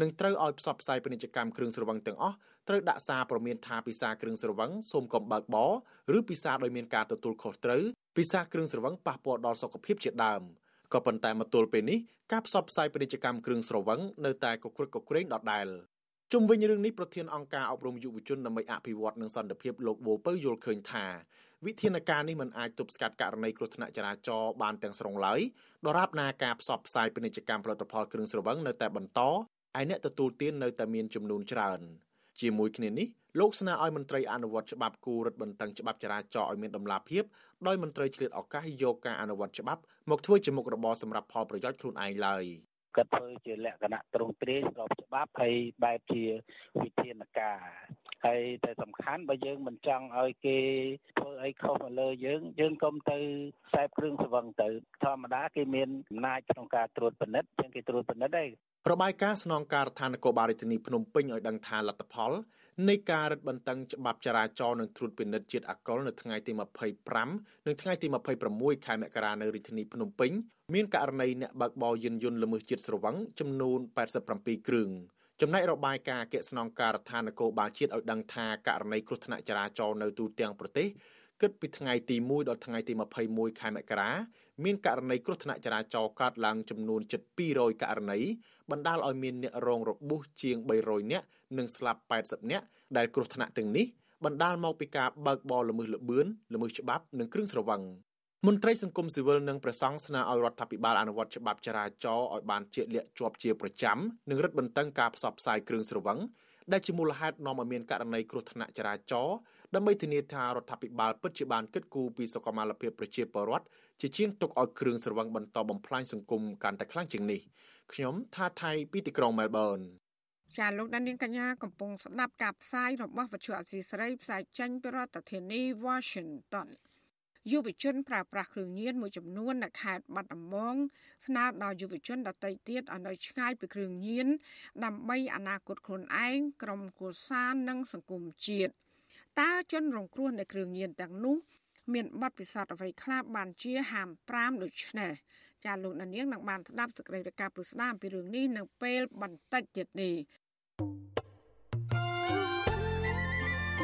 និងត្រូវឲ្យផ្សព្វផ្សាយពាណិជ្ជកម្មគ្រឿងស្រវឹងទាំងអស់ត្រូវដាក់សារព្រមានថាពិសាគ្រឿងស្រវឹងសូមកុំបើកបរឬពិសាដោយមានការទទួលខុសត្រូវពិសាគ្រឿងស្រវឹងប៉ះពាល់ដល់សុខភាពជាដើម ក៏ប៉ុន្តែមកទល់ពេលនេះការផ្សព្វផ្សាយពាណិជ្ជកម្មគ្រឿងស្រវឹងនៅតែកក្រឹកកក្រែងដដែលជុំវិញរឿងនេះប្រធានអង្គការអប់រំយុវជនដើម្បីអភិវឌ្ឍនិងសន្តិភាពលោកវូពៅយល់ឃើញថាវិធានការនេះមិនអាចទប់ស្កាត់ករណីគ្រោះថ្នាក់ចរាចរណ៍បានទាំងស្រុងឡើយដរាបណាការផ្សព្វផ្សាយពាណិជ្ជកម្មផលិតផលគ្រឿងស្រវឹងនៅតែបន្តឯអ្នកទទួលទាននៅតែមានចំនួនច្រើន ជាមួយគ្នានេះ លោកស្នើឲ្យមន្ត្រីអនុវត្តច្បាប់គូរដ្ឋបន្តឹងច្បាប់ចរាចរណ៍ឲ្យមានដំណាភាពដោយមន្ត្រីឆ្លៀតឱកាសយកការអនុវត្តច្បាប់មកធ្វើជាមុខរបរសម្រាប់ផលប្រយោជន៍ខ្លួនឯងឡើយគាត់ធ្វើជាលក្ខណៈត្រង់ត្រេស្របច្បាប់ហើយបែបជាវិធានការហើយតែសំខាន់បើយើងមិនចង់ឲ្យគេធ្វើអីខុសមកលើយើង យើងកុំទៅខ្សែគ្រឿងស្វឹងទៅធម្មតាគេមានអំណាចក្នុងការត្រួតពិនិត្យជាងគេត្រួតពិនិត្យឯង របាយការណ៍ស្នងការដ្ឋាននគរបាលរាជធានីភ្នំពេញឲ្យដឹងថាលទ្ធផលនៃការរឹតបន្តឹងច្បាប់ចរាចរណ៍និងត្រួតពិនិត្យជាតិអាល់កុលនៅថ្ងៃទី25និងថ្ងៃទី26ខែមករានៅរាជធានីភ្នំពេញមានករណីអ្នកបើកបរយានយន្តល្មើសជាតិស្រវឹងចំនួន87គ្រឿងចំណែករបាយការណ៍អគ្គស្នងការដ្ឋាននគរបាលជាតិឲ្យដឹងថាករណីគ្រោះថ្នាក់ចរាចរណ៍នៅទូទាំងប្រទេស គិតពីថ្ងៃទី1ដល់ថ្ងៃទី21ខែមករាមានករណីគ្រោះថ្នាក់ចរាចរណ៍កើតឡើងចំនួនជិត200ករណីបណ្ដាលឲ្យមានអ្នករងរបួសជាង300នាក់និងស្លាប់80នាក់ដែលគ្រោះថ្នាក់ទាំងនេះបណ្ដាលមកពីការបើកបរល្មើសល្បឿនល្មើសច្បាប់និងគ្រឿងស្រវឹងមន្ត្រីសង្គមស៊ីវិលនិងប្រសង់ស្នើឲ្យរដ្ឋាភិបាលអនុវត្តច្បាប់ចរាចរណ៍ឲ្យបានជាក់លាក់ជាប់ជាប្រចាំនិងរឹតបន្តឹងការផ្សព្វផ្សាយគ្រឿងស្រវឹង ដែលជាមូលហេតុនាំឲ្យមានករណីគ្រោះថ្នាក់ចរាចរណ៍ដើម្បីធានាថារដ្ឋាភិបាលពិតជាបានគិតគូរពីសុខុមាលភាពប្រជាពលរដ្ឋជាជាងទុកឲ្យគ្រឿងស្រវឹងបន្តបំផ្លាញសង្គមកាន់តែខ្លាំងជាងនេះខ្ញុំថាថៃពីទីក្រុងមែលប៊នចាលោកដាននាងកញ្ញាកំពុងស្ដាប់ការផ្សាយរបស់វិទ្យុអសីស្រីផ្សាយចេញពីរដ្ឋធានី Washington យុវជនប្រើប្រាស់គ្រឿងញៀនមួយចំនួននៅខេត្តបាត់ដំបងស្នើដល់យុវជនដទៃទៀតឲ្យនៅឆ្ងាយពីគ្រឿងញៀនដើម្បីអនាគតខ្លួនឯងក្រុមគូសានិងសង្គមជាតិតើជនរងគ្រោះនៃគ្រឿងញៀនទាំងនោះមានបទពិសោធន៍អ្វីខ្លះបានជាហាម5ដូចនេះចាលោកនាងនឹងបានស្ដាប់សេចក្តីរាយការណ៍ពុស្ដាអំពីរឿងនេះនៅពេលបន្តិចទៀតនេះ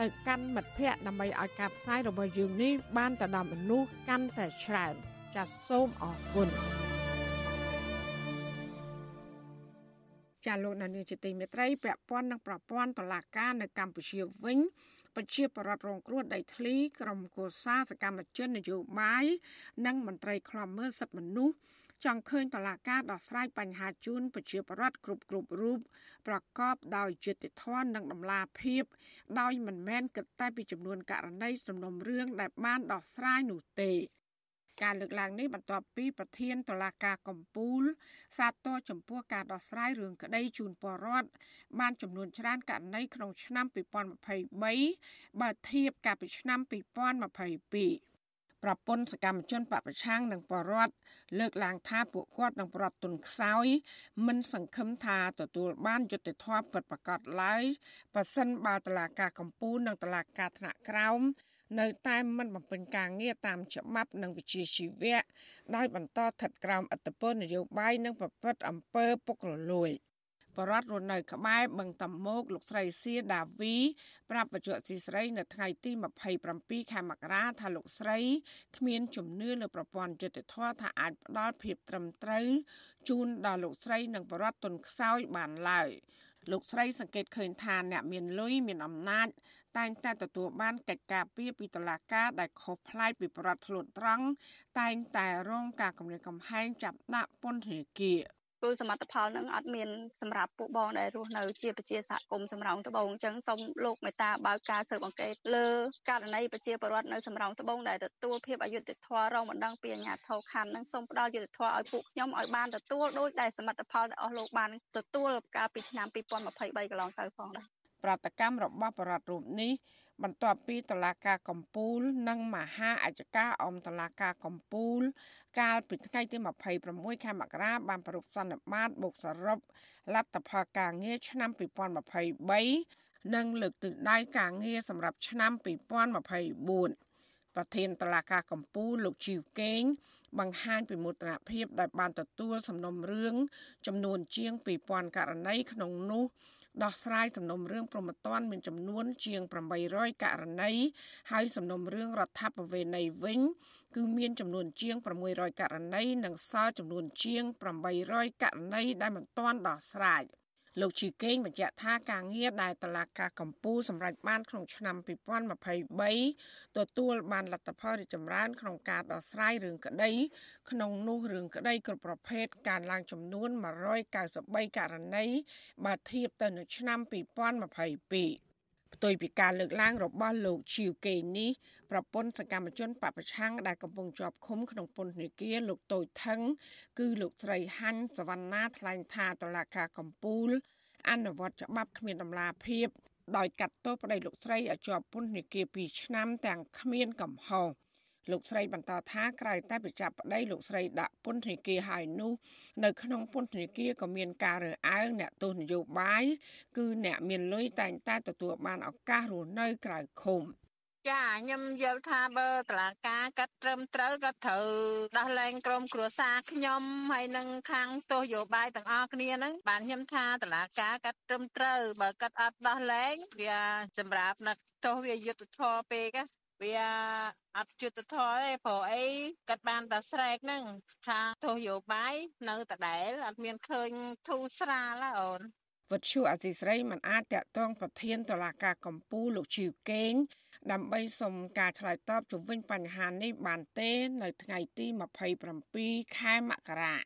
ទៅកាន់មិត្តភ័ក្តិដើម្បីឲ្យការផ្សាយរបស់យើងនេះបានទៅដល់មនុស្សកាន់តែច្រើនចាសសូមអរគុណចាលោកនានីជាទីមេត្រីពាក់ព័ន្ធនឹងប្រព័ន្ធតឡាការនៅកម្ពុជាវិញប្រជាពលរដ្ឋរងគ្រោះដីធ្លីក្រុមកោសាសកម្មជននយោបាយនិងមន្ត្រីខ្លំមើលសិទ្ធិមនុស្ស ចង់ឃើញតឡាការដោះស្រាយបញ្ហាជូនប្រជាពលរដ្ឋគ្រប់គ្រប់រូបប្រកបដោយយុត្តិធម៌និងតម្លាភាព ដោយមិនមែនគិតតែពីចំនួនករណីសំណុំរឿងដែលបានដោះស្រាយនោះទេការលើកឡើងនេះបន្ទាប់ពីប្រធានតុលាការកំពូល សាទរចំពោះការដោះស្រាយរឿងក្តីជូនពលរដ្ឋបានចំនួនច្រើនករណីក្នុងឆ្នាំ2023បើធៀបកាលពីឆ្នាំ2022 ប្រពន្ធសកម្មជនបពប្រឆាំងនិងបរដ្ឋលើកឡើងថាពួកគាត់នឹងប្រត់ទុនខ្សោយ មិនសង្ឃឹមថាទទួលបានយុត្តិធម៌ពិតប្រាកដឡើយប៉ះសិនបើតឡាការកម្ពុជានិងតឡាការថ្នាក់ក្រោមនៅតែមិនបំពេញការងារតាមច្បាប់និងវិជាជីវៈដោយបន្តស្ថិតក្រោមអធិបតេយ្យនយោបាយនិងប្រព្រឹត្តអំពើពុករលួយ។ បរដ្ឋរស់នៅក្បែរបឹងតមោកលោកស្រីសៀដាវីប្រាប់បច្ចុប្បន្នស៊ីស្រីនៅថ្ងៃទី27ខែមករាថាលោកស្រីគ្មានជំនឿលើប្រព័ន្ធយុតិធធថាអាចផ្ដល់ភាពត្រឹមត្រូវជូនដល់លោកស្រីនិងបរដ្ឋទុនខ្សោយបានឡើយលោកស្រីសង្កេតឃើញថាអ្នកមានលុយមានអំណាចតែងតែទទួលបានកិច្ចការពីពីតុលាការដែលខុសប្លែកពីប្រដ្ឋធ្លុតត្រង់តែងតែរងការគំរាមកំហែងចាប់ដាក់ពន្ធនាគារ គឺសមិទ្ធផលនឹងអត់មានសម្រាប់ពួកបងដែលរស់នៅជាប្រជាសហគមន៍សំរោងត្បូងអញ្ចឹងសូមលោកមេត្តាបើកការស៊ើបអង្កេតលើករណីប្រជាពលរដ្ឋនៅសំរោងត្បូងដែលទទួលភាពអយុត្តិធម៌រងបណ្ដឹងពីអាជ្ញាធរខណ្ឌនឹងសូមផ្ដល់យុត្តិធម៌ឲ្យពួកខ្ញុំឲ្យបានទទួលដោយដែលសមិទ្ធផលដែលអស់លោកបានទទួលកាលពីឆ្នាំ2023កន្លងទៅផងដែរប្រតិកម្មរបស់បរដ្ឋរូបនេះ បន្ទាប់ពីតឡាការកំពូល និងមហាអัยការអមតឡាការកំពូល កាលពីថ្ងៃទី26ខែមករាបានប្រពសន្និបាតបុកសរុបលទ្ធផលការងារឆ្នាំ2023និងលើកទិសដៅការងារសម្រាប់ឆ្នាំ2024ប្រធានតឡាការកំពូលលោកជីវកេងបង្ហាញពីមោទនភាពដែលបានទទួលសំណុំរឿងចំនួនជាង2000ករណីក្នុងនោះ ដោះស្រាយសំណុំរឿងប្រមត្តនមានចំនួន ជាង800ករណីហើយសំណុំរឿងរដ្ឋបវេណីវិញ គឺមានចំនួនជាង600ករណីនិងសល់ចំនួនជាង800ករណីដែលមិនទាន់ដោះស្រាយ។ លោកជីកេងបញ្ជាក់ថាការងារដែលតឡាការកម្ពុជាសម្រេចបានក្នុងឆ្នាំ2023ទទួលបានលទ្ធផលរីកចម្រើនក្នុងការដោះស្រាយរឿងក្តី ក្នុងនោះរឿងក្តីគ្រប់ប្រភេទការឡើងចំនួន193ករណីបើធៀបទៅនឹងឆ្នាំ2022 ផ្ទុយពីការលើកឡើងរបស់លោកឈីវកេនេះប្រពន្ធសកម្មជនបពប្រឆាំងដែលកំពុងជាប់ឃុំក្នុងពន្ធនាគារលោកតូចថងគឺលោកស្រីហាញ់សវណ្ណាថ្លែងថាតឡាការកំពូល អនុវត្តច្បាប់គ្មានដំណាភាពដោយកាត់ទោសប្តីលោកស្រីឲ្យជាប់ពន្ធនាគារ2ឆ្នាំទាំងគ្មានកំហុស លោកស្រីបន្តថាក្រៅតែប្រចាប់ប្តីលោកស្រីដាក់ពន្ធនាគារហើយនោះនៅក្នុងពន្ធនាគារក៏មានការរើសអើងអ្នកទោសនយោបាយគឺអ្នកមានលុយតែងតែទទួលបានឱកាសរស់នៅក្រៅឃុំចាខ្ញុំយល់ថាបើតឡាការកាត់ត្រឹមត្រូវក៏ត្រូវដោះលែងក្រុមគ្រួសារខ្ញុំហើយនឹងខាងទោសយោបាយទាំងអស់គ្នាហ្នឹងបានខ្ញុំថាតឡាការកាត់ត្រឹមត្រូវបើកាត់អត់ដោះលែងវាសម្រាប់នឹកទោសវាយុទ្ធធរពេក វាអត់យុទ្ធធរទេព្រោះអីកាត់បានតែស្រែកហ្នឹងថាទោសយោបាយនៅតដែលអត់មានឃើញធូរស្រាលអូនវត្តឈូអសីស្រីមិនអាចតាក់ទងប្រធានតឡាការកម្ពុជាលោកជីវកេងដើម្បីសុំការឆ្លើយតបជំវិញបញ្ហានេះបានទេនៅថ្ងៃទី27ខែមករា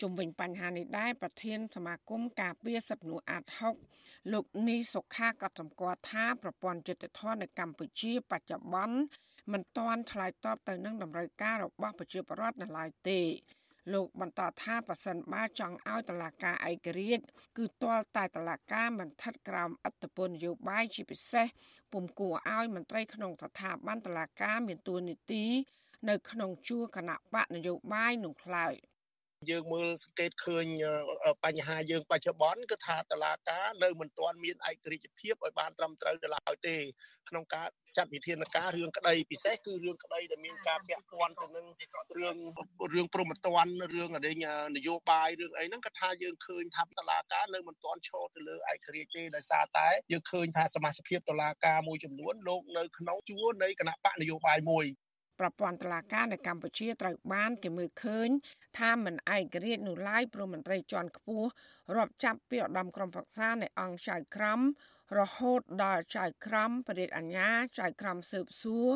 ជុំវិញបញ្ហានេះដែរប្រធានសមាគមការពារសិទ្ធិមនុស្សអាត6 លោកនីសុខាក៏សម្គាល់ថាប្រព័ន្ធយុត្តិធម៌នៅកម្ពុជាបច្ចុប្បន្នមិនទាន់ឆ្លើយតបទៅនឹងតម្រូវការរបស់ប្រជាពលរដ្ឋនៅឡើយទេលោកបន្តថាប៉ះសិនបើចង់ឲ្យតឡាការឯករាជ្យគឺទាល់តែតឡាការមិនស្ថិតក្រោមអត្តពលនយោបាយជាពិសេសពុំគួរឲ្យមន្ត្រីក្នុងស្ថាប័នតឡាការមានទួនាទីនៅក្នុងជួរគណៈបកនយោបាយនោះឡើយ យើងមើលសង្កេតឃើញបញ្ហាយើងបច្ចុប្បន្នគឺថាតឡាការនៅមិនទាន់មានឯករាជ្យភាពឲ្យបានត្រឹមត្រូវទៅឡើយទេក្នុងការចាត់វិធានការរឿងក្តីពិសេសគឺរឿងក្តីដែលមានការពាក់ព័ន្ធទៅនឹងរឿងរឿងព្រមត្តនរឿងអីនយោបាយរឿងអីហ្នឹងក៏ថាយើងឃើញថាតឡាការនៅមិនទាន់ឈរទៅលើឯករាជ្យទេដោយសារតែយើងឃើញថាសមាជិកតឡាការមួយចំនួនលោកនៅក្នុងជួរនៃគណៈបកនយោបាយមួយ ប្រព័ន្ធតុលាការនៅកម្ពុជាត្រូវបានគេមើលឃើញថាមិនឯករាជ្យនោះឡើយព្រមមន្ត្រីជាន់ខ្ពស់រាប់ចាប់ពីឧត្តមក្រុមប្រឹក្សានៃអង្គចៅក្រមរហូតដល់ចៅក្រមបរិយាអាញាចៅក្រមស៊ើបសួរ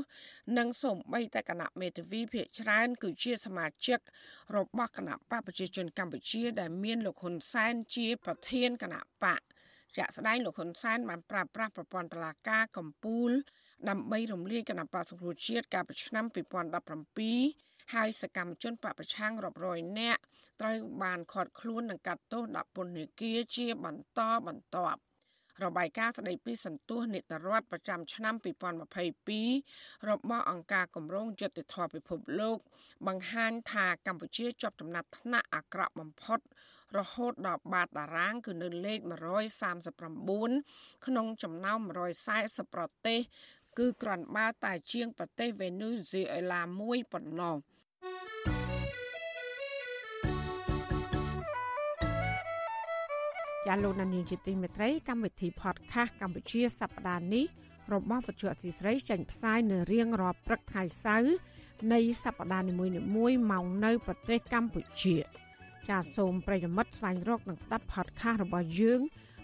និងសូម្បីតែគណៈមេធាវីភាគច្រើន គឺជាសមាជិករបស់គណៈបកប្រជាជនកម្ពុជា ដែលមានលោកហ៊ុនសែនជាប្រធានគណៈបកជាក់ស្ដែងលោកហ៊ុនសែនបានប្រើប្រាស់ប្រព័ន្ធតុលាការកម្ពុជា ដើម្បីរំលាយគណៈបកសង្គ្រោះជាតិកាលពីឆ្នាំ2017ហើយសកម្មជនបពប្រឆាំងរាប់រយនាក់ត្រូវបានឃាត់ខ្លួននិងកាត់ទោសដាក់ពន្ធនាគារជាបន្តបន្ទាប់របាយការណ៍ស្តីពីសន្ទុះនីតិរដ្ឋប្រចាំឆ្នាំ2022របស់អង្គការគម្រោងយុត្តិធម៌ពិភពលោក បង្ហាញថាកម្ពុជាជាប់ចំណាត់ថ្នាក់អាក្រក់បំផុត រហូតដល់បាតតារាង គឺនៅលេខ139ក្នុងចំណោម140ប្រទេស គឺគ្រាន់បើតែជាងប្រទេសវេណេស៊ុយអេឡាមួយប៉ុណ្ណោះជាលោកនានីជាទីមេត្រីកម្មវិធី podcast កម្ពុជាសប្តាហ៍នេះរបស់វិទ្យុអសីស្រីចេញផ្សាយនៅរៀងរាល់ព្រឹកថ្ងៃសៅរ៍នៃសប្តាហ៍នីមួយៗមកនៅប្រទេសកម្ពុជា ចាសសូមប្រិយមិត្តស្វែងរកនិងស្ដាប់ podcast របស់យើង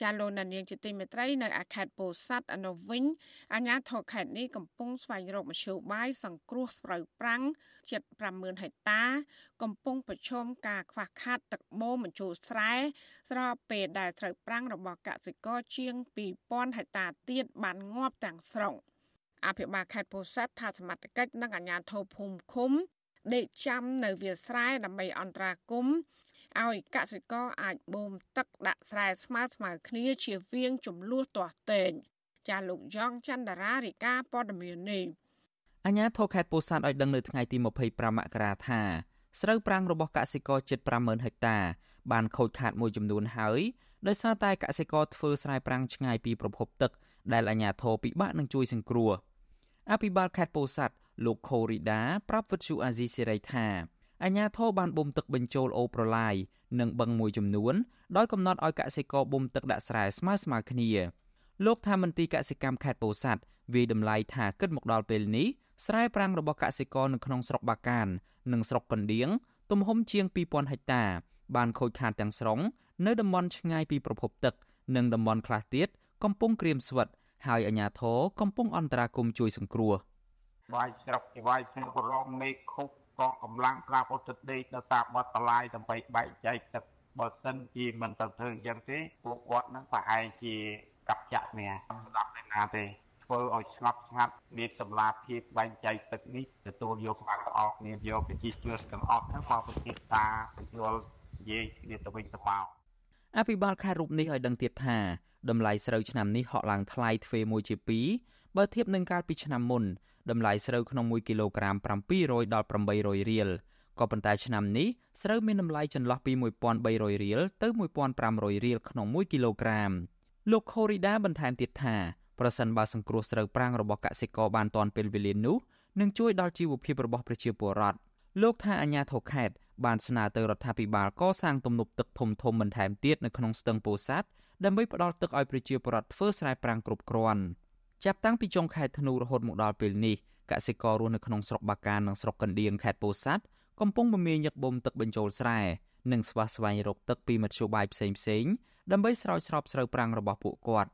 ចាលោកនាងជាទីមេត្រីនៅអាខេតពោធិ៍សាត់អនុវិញអាជ្ញាធរខេត្តនេះកំពុងស្វែងរកមធ្យោបាយសង្គ្រោះស្រូវប្រាំងជិត50000ហិកតា កំពុងប្រឈមការខ្វះខាតទឹកបូមបញ្ចូលស្រែស្របពេលដែលស្រូវប្រាំងរបស់កសិករជាង2000ហិកតាទៀតបានងាប់ទាំងស្រុងអភិបាលខេត្តពោធិ៍សាត់ថាសមត្ថកិច្ចនិងអាជ្ញាធរភូមិឃុំដេកចាំនៅវាលស្រែដើម្បីអន្តរាគមន៍ ឲ្យកសិករអាចបូមទឹកដាក់ស្រែស្មើស្មើគ្នាជៀសវាងចំនួនទាស់ទែងចាលោកយ៉ងច័ន្ទរារាយការណ៍ព័ត៌មាននេះអញ្ញាធរខេត្តពោធិ៍សាត់ឲ្យដឹងនៅថ្ងៃទី25មករាថាស្រូវប្រាំងរបស់កសិករជិត50000ហិកតា បានខូចខាតមួយចំនួនហើយដោយសារតែកសិករធ្វើស្រែប្រាំងឆ្ងាយពីប្រភពទឹកដែលអាជ្ញាធរពិបាកនឹងជួយសង្គ្រោះអភិបាលខេត្តពោធិ៍សាត់លោកខូរីដាប្រាប់វិទ្យុអាស៊ីសេរីថា អាជ្ញាធរបានបូមទឹកបញ្ចូលអូប្រឡាយនិងបឹងមួយចំនួនដោយកំណត់ឲ្យកសិករបូមទឹកដាក់ស្រែស្មើស្មើគ្នាលោកថាមន្ទីរកសិកម្មខេត្តពោធិ៍សាត់វាយតម្លៃថាគិតមកដល់ពេលនេះស្រែប្រាំងរបស់កសិករនៅក្នុងស្រុកបាកាន និងស្រុកកណ្ដៀងទំហំជាង2000ហិកតា បានខូចខាតទាំងស្រុងនៅតំបន់ឆ្ងាយពីប្រភពទឹក និងតំបន់ខ្លះទៀតកំពុងក្រៀមស្វិតហើយអាជ្ញាធរកំពុងអន្តរាគមន៍ជួយសង្គ្រោះវាយស្រុកជាវាយផ្សេងប្រឡងមេឃខុប ក៏កម្លាំងប្រាប់អត់ទឹកដេកនៅតាមមាត់តឡាយដើម្បីបែកចែកទឹកបើសិនជាមិនទៅធ្វើអញ្ចឹងទេពួកគាត់នឹងប្រហែលជាកັບចាក់នេះស្ដាប់ឯណាទេធ្វើឲ្យស្ងប់ស្ងាត់មានសម្លាភាពបែងចែកទឹកនេះទទួលយកបានទាំងអស់គ្នាយកប្រជាជនទាំងអស់ហ្នឹងក៏ប្រទេសតាបញ្យល់និយាយគ្នាទៅវិញទៅមកអភិបាលខេត្តរូបនេះឲ្យដឹងទៀតថាតម្លៃស្រូវឆ្នាំនេះហក់ឡើងថ្លៃទ្វេមួយជា2បើធៀបនឹងកាលពីឆ្នាំមុន តម្លៃស្រូវក្នុង1គីឡូក្រាម700ដល់800រៀលក៏ប៉ុន្តែឆ្នាំនេះស្រូវមានតម្លៃចន្លោះពី1300រៀលទៅ1500រៀលក្នុង1គីឡូក្រាមលោកខូរីដាបន្ថែមទៀតថាប្រសិនបើសង្គ្រោះស្រូវប្រាំងរបស់កសិករបានទាន់ពេលវេលានោះនឹងជួយដល់ជីវភាពរបស់ប្រជាពលរដ្ឋលោកថាអាញាធរខេត្តបានស្នើទៅរដ្ឋាភិបាលកសាងទំនប់ទឹកធំធំបន្ថែមទៀតនៅក្នុងស្ទឹងពោធិ៍សាត់ដើម្បីផ្ដល់ទឹកឲ្យប្រជាពលរដ្ឋធ្វើស្រែប្រាំងគ្រប់គ្រាន់ ចាប់តាំងពីចុងខែធ្នូរហូតមកដល់ពេលនេះកសិកររស់នៅក្នុងស្រុកបាកាននិងស្រុកកណ្ដៀងខេត្តពោធិ៍សាត់កំពុងមមាញឹកបូមទឹកបញ្ចូលស្រែនិងស្វះស្វែងរកទឹកពីមធ្យោបាយផ្សេងផ្សេងដើម្បីស្រោចស្រពស្រូវប្រាំងរបស់ពួកគាត់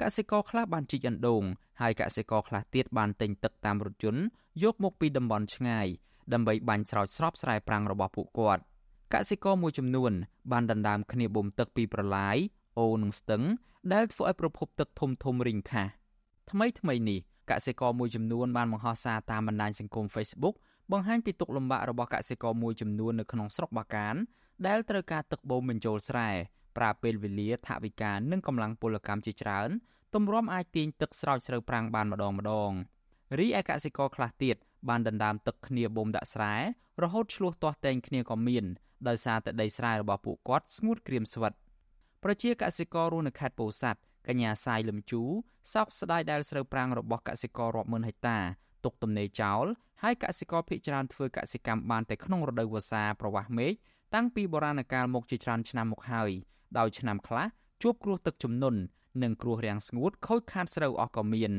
កសិករខ្លះបានជីកអណ្ដូងហើយកសិករខ្លះទៀតបានទិញទឹកតាមរថយន្តយកមកពីតំបន់ឆ្ងាយដើម្បីបាញ់ស្រោចស្រពស្រែប្រាំងរបស់ពួកគាត់កសិករមួយចំនួនបានដណ្ដើមគ្នាបូមទឹកពីប្រឡាយអូរនិងស្ទឹងដែលធ្វើឲ្យប្រភពទឹកធំធំរីងខាស់ ថ្មីថ្មីនេះកសិករមួយចំនួនបានបង្ហោះសារតាមបណ្ដាញសង្គម Facebook បង្ហាញពីទុកលំបាករបស់កសិករមួយចំនួននៅក្នុងស្រុកបាកាន ដែលត្រូវការទឹកបូមបញ្ចូលស្រែប្រើពេលវេលាថវិកានិងកម្លាំងពលកម្មជាច្រើនទម្រាំអាចទាញទឹកស្រោចស្រូវប្រាំងបានម្ដងម្ដងរីឯកសិករខ្លះទៀតបានដណ្ដើមទឹកគ្នាបូមដាក់ស្រែរហូតឆ្លោះទាស់តែងគ្នាក៏មានដោយសារតែដីស្រែរបស់ពួកគាត់ស្ងួតក្រៀមស្វិតប្រជាកសិកររស់នៅខេត្តពោធិ៍សាត់ កញ្ញាសាយលឹមជូសោកស្ដាយដែលស្រូវប្រាំងរបស់កសិកររាប់ម៉ឺនហិកតាទុកទំនេរចោលហើយកសិករភ ieck ច្រើនធ្វើកសិកម្មបានតែក្នុងរដូវវស្សាប្រវាស់មេឃតាំងពីបុរាណកាលមកជាច្រើនឆ្នាំមកហើយដោយឆ្នាំខ្លះជួបគ្រោះទឹកជំនន់និងគ្រោះរាំងស្ងួតខូចខាតស្រូវអស់ក៏មាន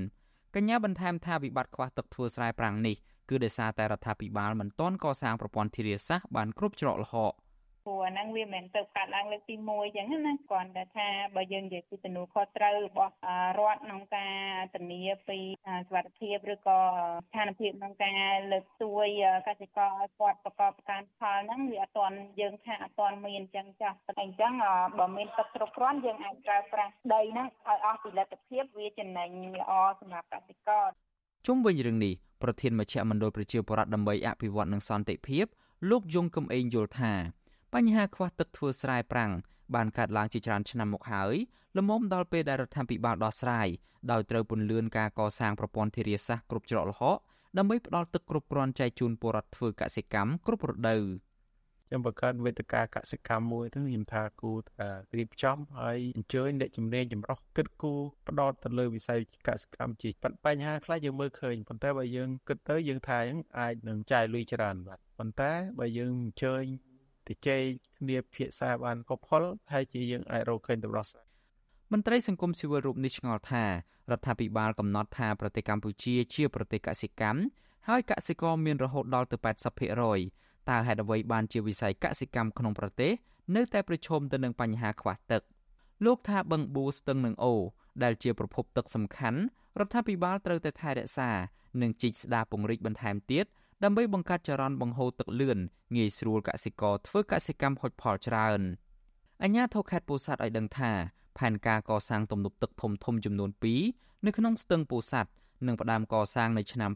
កញ្ញាបន្ថែមថាវិបត្តិខ្វះទឹកធ្វើស្រែប្រាំងនេះគឺដោយសារតែរដ្ឋាភិបាលមិនទាន់កសាងប្រព័ន្ធធារាសាស្ត្របានគ្រប់ច្រកល្ហក ព្រោះអាហ្នឹងវាមិនទៅកាត់ឡើងលើកទី1អញ្ចឹងណាគ្រាន់តែថាបើយើងនិយាយពីទំនួលខុសត្រូវរបស់រដ្ឋក្នុងការធានាពីសុខភាពឬក៏ស្ថានភាពក្នុងការលើកស្ទួយកសិករឲ្យគាត់ប្រកបការផលហ្នឹងវាអត់ទាន់យើងថាអត់ទាន់មានអញ្ចឹងចាស់អញ្ចឹងបើមានទឹកគ្រប់គ្រាន់យើងអាចប្រើប្រាស់ដីហ្នឹងឲ្យអស់ពីលទ្ធភាពវាចំណេញល្អសម្រាប់កសិករជុំវិញរឿងនេះប្រធានមជ្ឈមណ្ឌលប្រជាពលរដ្ឋដើម្បីអភិវឌ្ឍនិងសន្តិភាពលោកយងកំឯងយល់ថា បញ្ហាខ្វះទឹកធ្វើស្រែប្រាំងបានកើតឡើងជាច្រើនឆ្នាំមកហើយលំមដល់ពេលដែលរដ្ឋាភិបាលដោះស្រាយដោយត្រូវពន្លឿនការកសាងប្រព័ន្ធធារាសាស្ត្រគ្រប់ច្រកល្ហកដើម្បីផ្ដល់ទឹកគ្រប់គ្រាន់ចែកជូនពលរដ្ឋធ្វើកសិកម្មគ្រប់រដូវខ្ញុំបង្កើតវេទិកាកសិកម្មមួយទៅខ្ញុំថាគូថារៀបចំហើយអញ្ជើញអ្នកជំនាញចម្រុះគិតគូផ្ដោតទៅលើវិស័យកសិកម្មជាបញ្ហាខ្លះយើងមើលឃើញប៉ុន្តែបើយើងគិតទៅយើងថាអាចនឹងចាយលុយច្រើនបាទប៉ុន្តែបើយើងអញ្ជើញ ទៅជែកគ្នាភាសាបានផុសផុលហើយជាយើងអាចរកឃើញដំណោះស្រាយមន្ត្រីសង្គមស៊ីវិលរូបនេះឆ្ងល់ថារដ្ឋាភិបាលកំណត់ថាប្រទេសកម្ពុជាជាប្រទេសកសិកម្មហើយកសិករមានរហូតដល់ទៅ80%តើហេតុអ្វីបានជាវិស័យកសិកម្មក្នុងប្រទេសនៅតែប្រឈមទៅនឹងបញ្ហាខ្វះទឹក លោកថាបឹងបួស្ទឹងនិងអូដែលជាប្រភពទឹកសំខាន់រដ្ឋាភិបាលត្រូវតែថែរក្សានិងជីកស្ដារពង្រីកបន្ថែមទៀត ដើម្បីបង្កើតចរន្តបង្ហូរទឹកលឿនងាយស្រួលកសិករធ្វើកសិកម្មហុចផលច្រើនអញ្ញាធរខេត្តពោធិ៍សាត់ឲ្យដឹងថាផែនការកសាងទំនប់ទឹកធំធំចំនួន2នៅក្នុងស្ទឹងពោធិ៍សាត់នឹងផ្ដើមកសាងនៅឆ្នាំ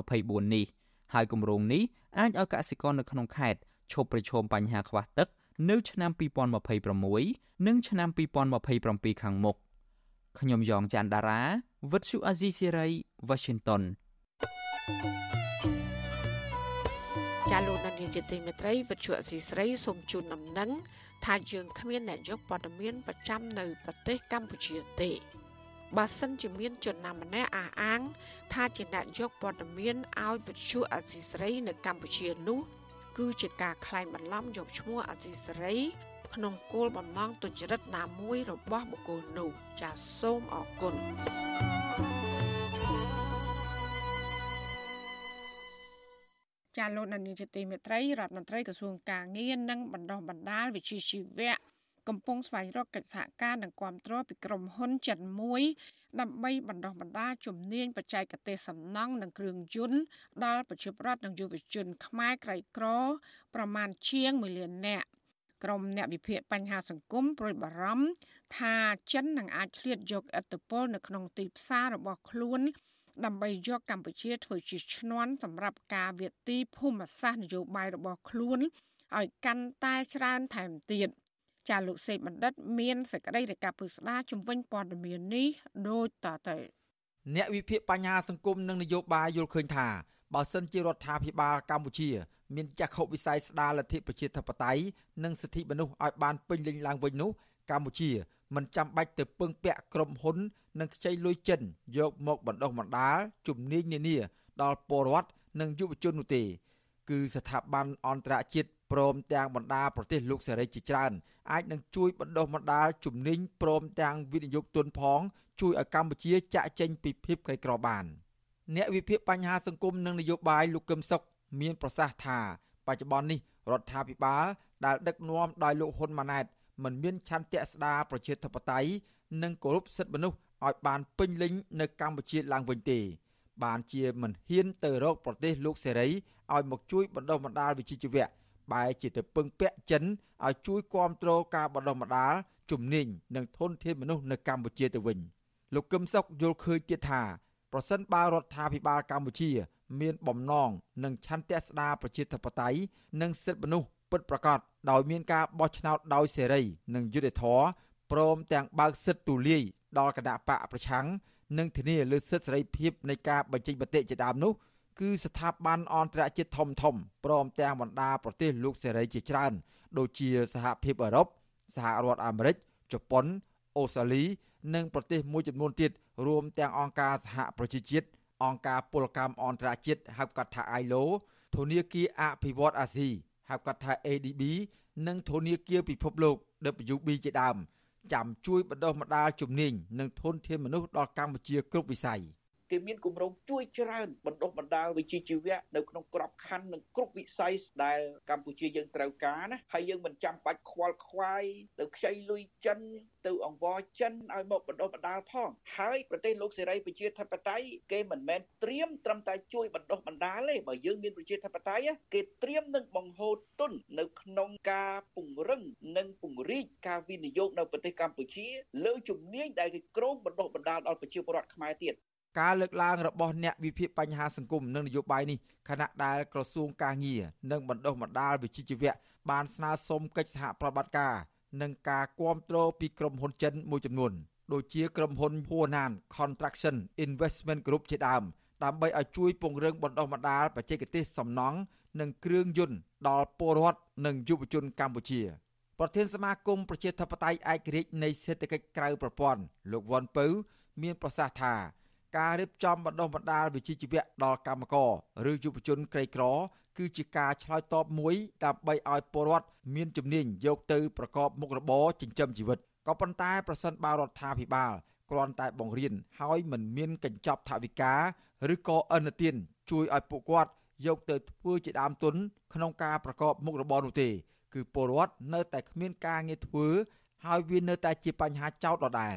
2024នេះហើយគម្រោងនេះអាចឲ្យកសិករនៅក្នុងខេត្តឈប់ប្រឈមបញ្ហាខ្វះទឹកនៅឆ្នាំ2026និងឆ្នាំ2027ខាងមុខខ្ញុំយ៉ងច័ន្ទដារាវិទ្យុអាស៊ីសេរី Washington ចាលោកនាយកជាទីមេត្រីវិទ្យុអសីស្រីសូមជូនដំណឹងថាយើងគ្មានអ្នកយកព័ត៌មានប្រចាំនៅប្រទេសកម្ពុជាទេបើសិនជាមានជនណាម្នាក់អះអាង ថាជាអ្នកយកព័ត៌មានឲ្យវិទ្យុអសីស្រីនៅកម្ពុជានោះគឺជាការក្លែងបន្លំយកឈ្មោះអសីស្រី ក្នុងគោលបំណងទុច្ចរិតណាមួយរបស់បុគ្គលនោះចាសសូមអរគុណ ចាលោកនានីជាទីមេត្រីរដ្ឋមន្ត្រីក្រសួងការងារនិងបណ្ដុះបណ្ដាលវិជ្ជាជីវៈកំពុងស្វែងរកកិច្ចសហការនិងគាំទ្រពីក្រុមហ៊ុនចិនមួយដើម្បីបណ្ដុះបណ្ដាលជំនាញបច្ចេកទេសសំណង់និងគ្រឿងយន្តដល់ប្រជាពលរដ្ឋនិងយុវជនខ្មែរក្រីក្រប្រមាណជាង1លាននាក់ក្រមអ្នកវិភាគបញ្ហាសង្គមប្រួយបារម្ភថាចិននឹងអាចឆ្លៀតយកឥទ្ធិពលនៅក្នុងទីផ្សាររបស់ខ្លួន ដើម្បីយកកម្ពុជាធ្វើជាឈ្នន់សម្រាប់ការវាទីភូមិសាស្ត្រនយោបាយរបស់ខ្លួនឲ្យកាន់តែច្រើនថែមទៀតចាលោកសេកបណ្ឌិត មានសេចក្តីរាយការណ៍ពឹស្ដាជំវិញព័ត៌មាននេះដូចតទៅអ្នកវិភាគបញ្ហាសង្គមនិងនយោបាយយល់ឃើញថាបើសិនជារដ្ឋាភិបាលកម្ពុជា មានចក្ខុវិស័យស្ដារលទ្ធិប្រជាធិបតេយ្យនិងសិទ្ធិមនុស្សឲ្យបានពេញលេញឡើងវិញនោះកម្ពុជា មិនចាំបាច់ទៅពឹងពាក់ក្រុមហ៊ុននិងខ្ចីលុយចិនយកមកបណ្ដុះបណ្ដាលជំនាញនានាដល់ពលរដ្ឋនិងយុវជននោះទេ គឺស្ថាប័នអន្តរជាតិព្រមទាំងបណ្ដាប្រទេសលោកសេរីជាច្រើនអាចនឹងជួយបណ្ដុះបណ្ដាលជំនាញព្រមទាំងវិនិយោគទុនផង ជួយឲ្យកម្ពុជាចាក់ចេញពីភាពក្រីក្របាន អ្នកវិភាគបញ្ហាសង្គមនិងនយោបាយលោកកឹមសុខមានប្រសាសន៍ថា បច្ចុប្បន្ននេះរដ្ឋាភិបាលដែលដឹកនាំដោយលោកហ៊ុនម៉ាណែត មិនមានឆន្ទៈស្ដារប្រជាធិបតេយ្យនិងគោរពសិទ្ធិមនុស្សឲ្យបានពេញលេញនៅកម្ពុជាឡើងវិញទេ បានជាមិនហ៊ានទៅរកប្រទេសលោកសេរីឲ្យមកជួយបណ្ដុះបណ្ដាលវិជ្ជាជីវៈបែរជាទៅពឹងពាក់ចិនឲ្យជួយគ្រប់គ្រងការបណ្ដុះបណ្ដាលជំនាញនិងធនធានមនុស្សនៅកម្ពុជាទៅវិញលោកកឹមសុខយល់ឃើញទៀតថាប្រសិនបើរដ្ឋាភិបាលកម្ពុជា មានបំណងនិងឆន្ទៈស្ដារប្រជាធិបតេយ្យនិងសិទ្ធិមនុស្សពិតប្រាកដ ដោយមានការបោះឆ្នោតដោយសេរី និងយុត្តិធម៌ព្រមទាំងបើកសិទ្ធិទូលាយដល់គណៈបកប្រឆាំងនិងធានាលើសិទ្ធិសេរីភាពនៃការបញ្ចេញមតិជាដើមនោះគឺស្ថាប័នអន្តរជាតិធំធំព្រមទាំងបណ្ដាប្រទេសលោកសេរីជាច្រើន ដូចជាសហភាពអឺរ៉ុបសហរដ្ឋអាមេរិកជប៉ុនអូស្ត្រាលី និងប្រទេសមួយចំនួនទៀតរួមទាំងអង្គការសហប្រជាជាតិអង្គការពលកម្មអន្តរជាតិហៅកាត់ថា ILO ធនាគារអភិវឌ្ឍអាស៊ី ហៅកាត់ថា ADB និងធនាគារពិភពលោក WB ជាដើម ចាំជួយបណ្ដុះបណ្ដាលជំនាញនិងធនធានមនុស្សដល់កម្ពុជាគ្រប់វិស័យ គេមានគម្រោងជួយច្រើនបណ្ដុះបណ្ដាលវិជ្ជាជីវៈនៅក្នុងក្របខ័ណ្ឌនិងគ្រប់វិស័យដែលកម្ពុជាយើងត្រូវការណាហើយយើងមិនចាំបាច់ខ្វល់ខ្វាយទៅខ្ចីលុយចិនទៅអង្វរចិនឲ្យមកបណ្ដុះបណ្ដាលផងហើយប្រទេសលោកសេរីប្រជាធិបតេយ្យគេមិនមែនត្រៀមត្រឹមតែជួយបណ្ដុះបណ្ដាលទេបើយើងមានប្រជាធិបតេយ្យគេត្រៀមនឹងបង្ហូរទុននៅក្នុងការពង្រឹងនិងពង្រីកការវិនិយោគនៅប្រទេសកម្ពុជាលើជំនាញដែលគេគ្រោងបណ្ដុះបណ្ដាលដល់ប្រជាពលរដ្ឋខ្មែរទៀត ការលើកឡើងរបស់អ្នកវិភាគបញ្ហាសង្គមនិងនយោបាយនេះខណៈដែលក្រសួងការងារនិងបណ្ដុះបណ្ដាលវិជ្ជាជីវៈបានស្នើសុំកិច្ចសហប្រតិបត្តិការនិងការគ្រប់គ្រងពីក្រុមហ៊ុនចិនមួយចំនួនដូចជាក្រុមហ៊ុន Huanan Construction Investment Group ជាដើមដើម្បីឲ្យជួយពង្រឹងបណ្ដុះបណ្ដាលបច្ចេកទេសសំណង់និងគ្រឿងយន្តដល់ពលរដ្ឋនិងយុវជនកម្ពុជាប្រធានសមាគមប្រជាធិបតេយ្យឯករាជ្យនៃសេដ្ឋកិច្ចក្រៅប្រព័ន្ធលោកវ៉ាន់ពៅ មានប្រសាសន៍ថា ការរៀបចំបណ្ដុះបណ្ដាលវិជ្ជាជីវៈដល់កម្មករឬយុវជនក្រីក្រ គឺជាការឆ្លើយតបមួយដើម្បីឲ្យពលរដ្ឋមានជំនាញយកទៅប្រកបមុខរបរចិញ្ចឹមជីវិតក៏ប៉ុន្តែប្រសិនបើរដ្ឋាភិបាលគ្រាន់តែបង្រៀនហើយមិនមានកញ្ចប់ថវិកាឬក៏អនុទានជួយឲ្យពួកគាត់យកទៅធ្វើជាដើមទុនក្នុងការប្រកបមុខរបរនោះទេ គឺពលរដ្ឋនៅតែគ្មានការងារធ្វើហើយវានៅតែជាបញ្ហាចោទដដែល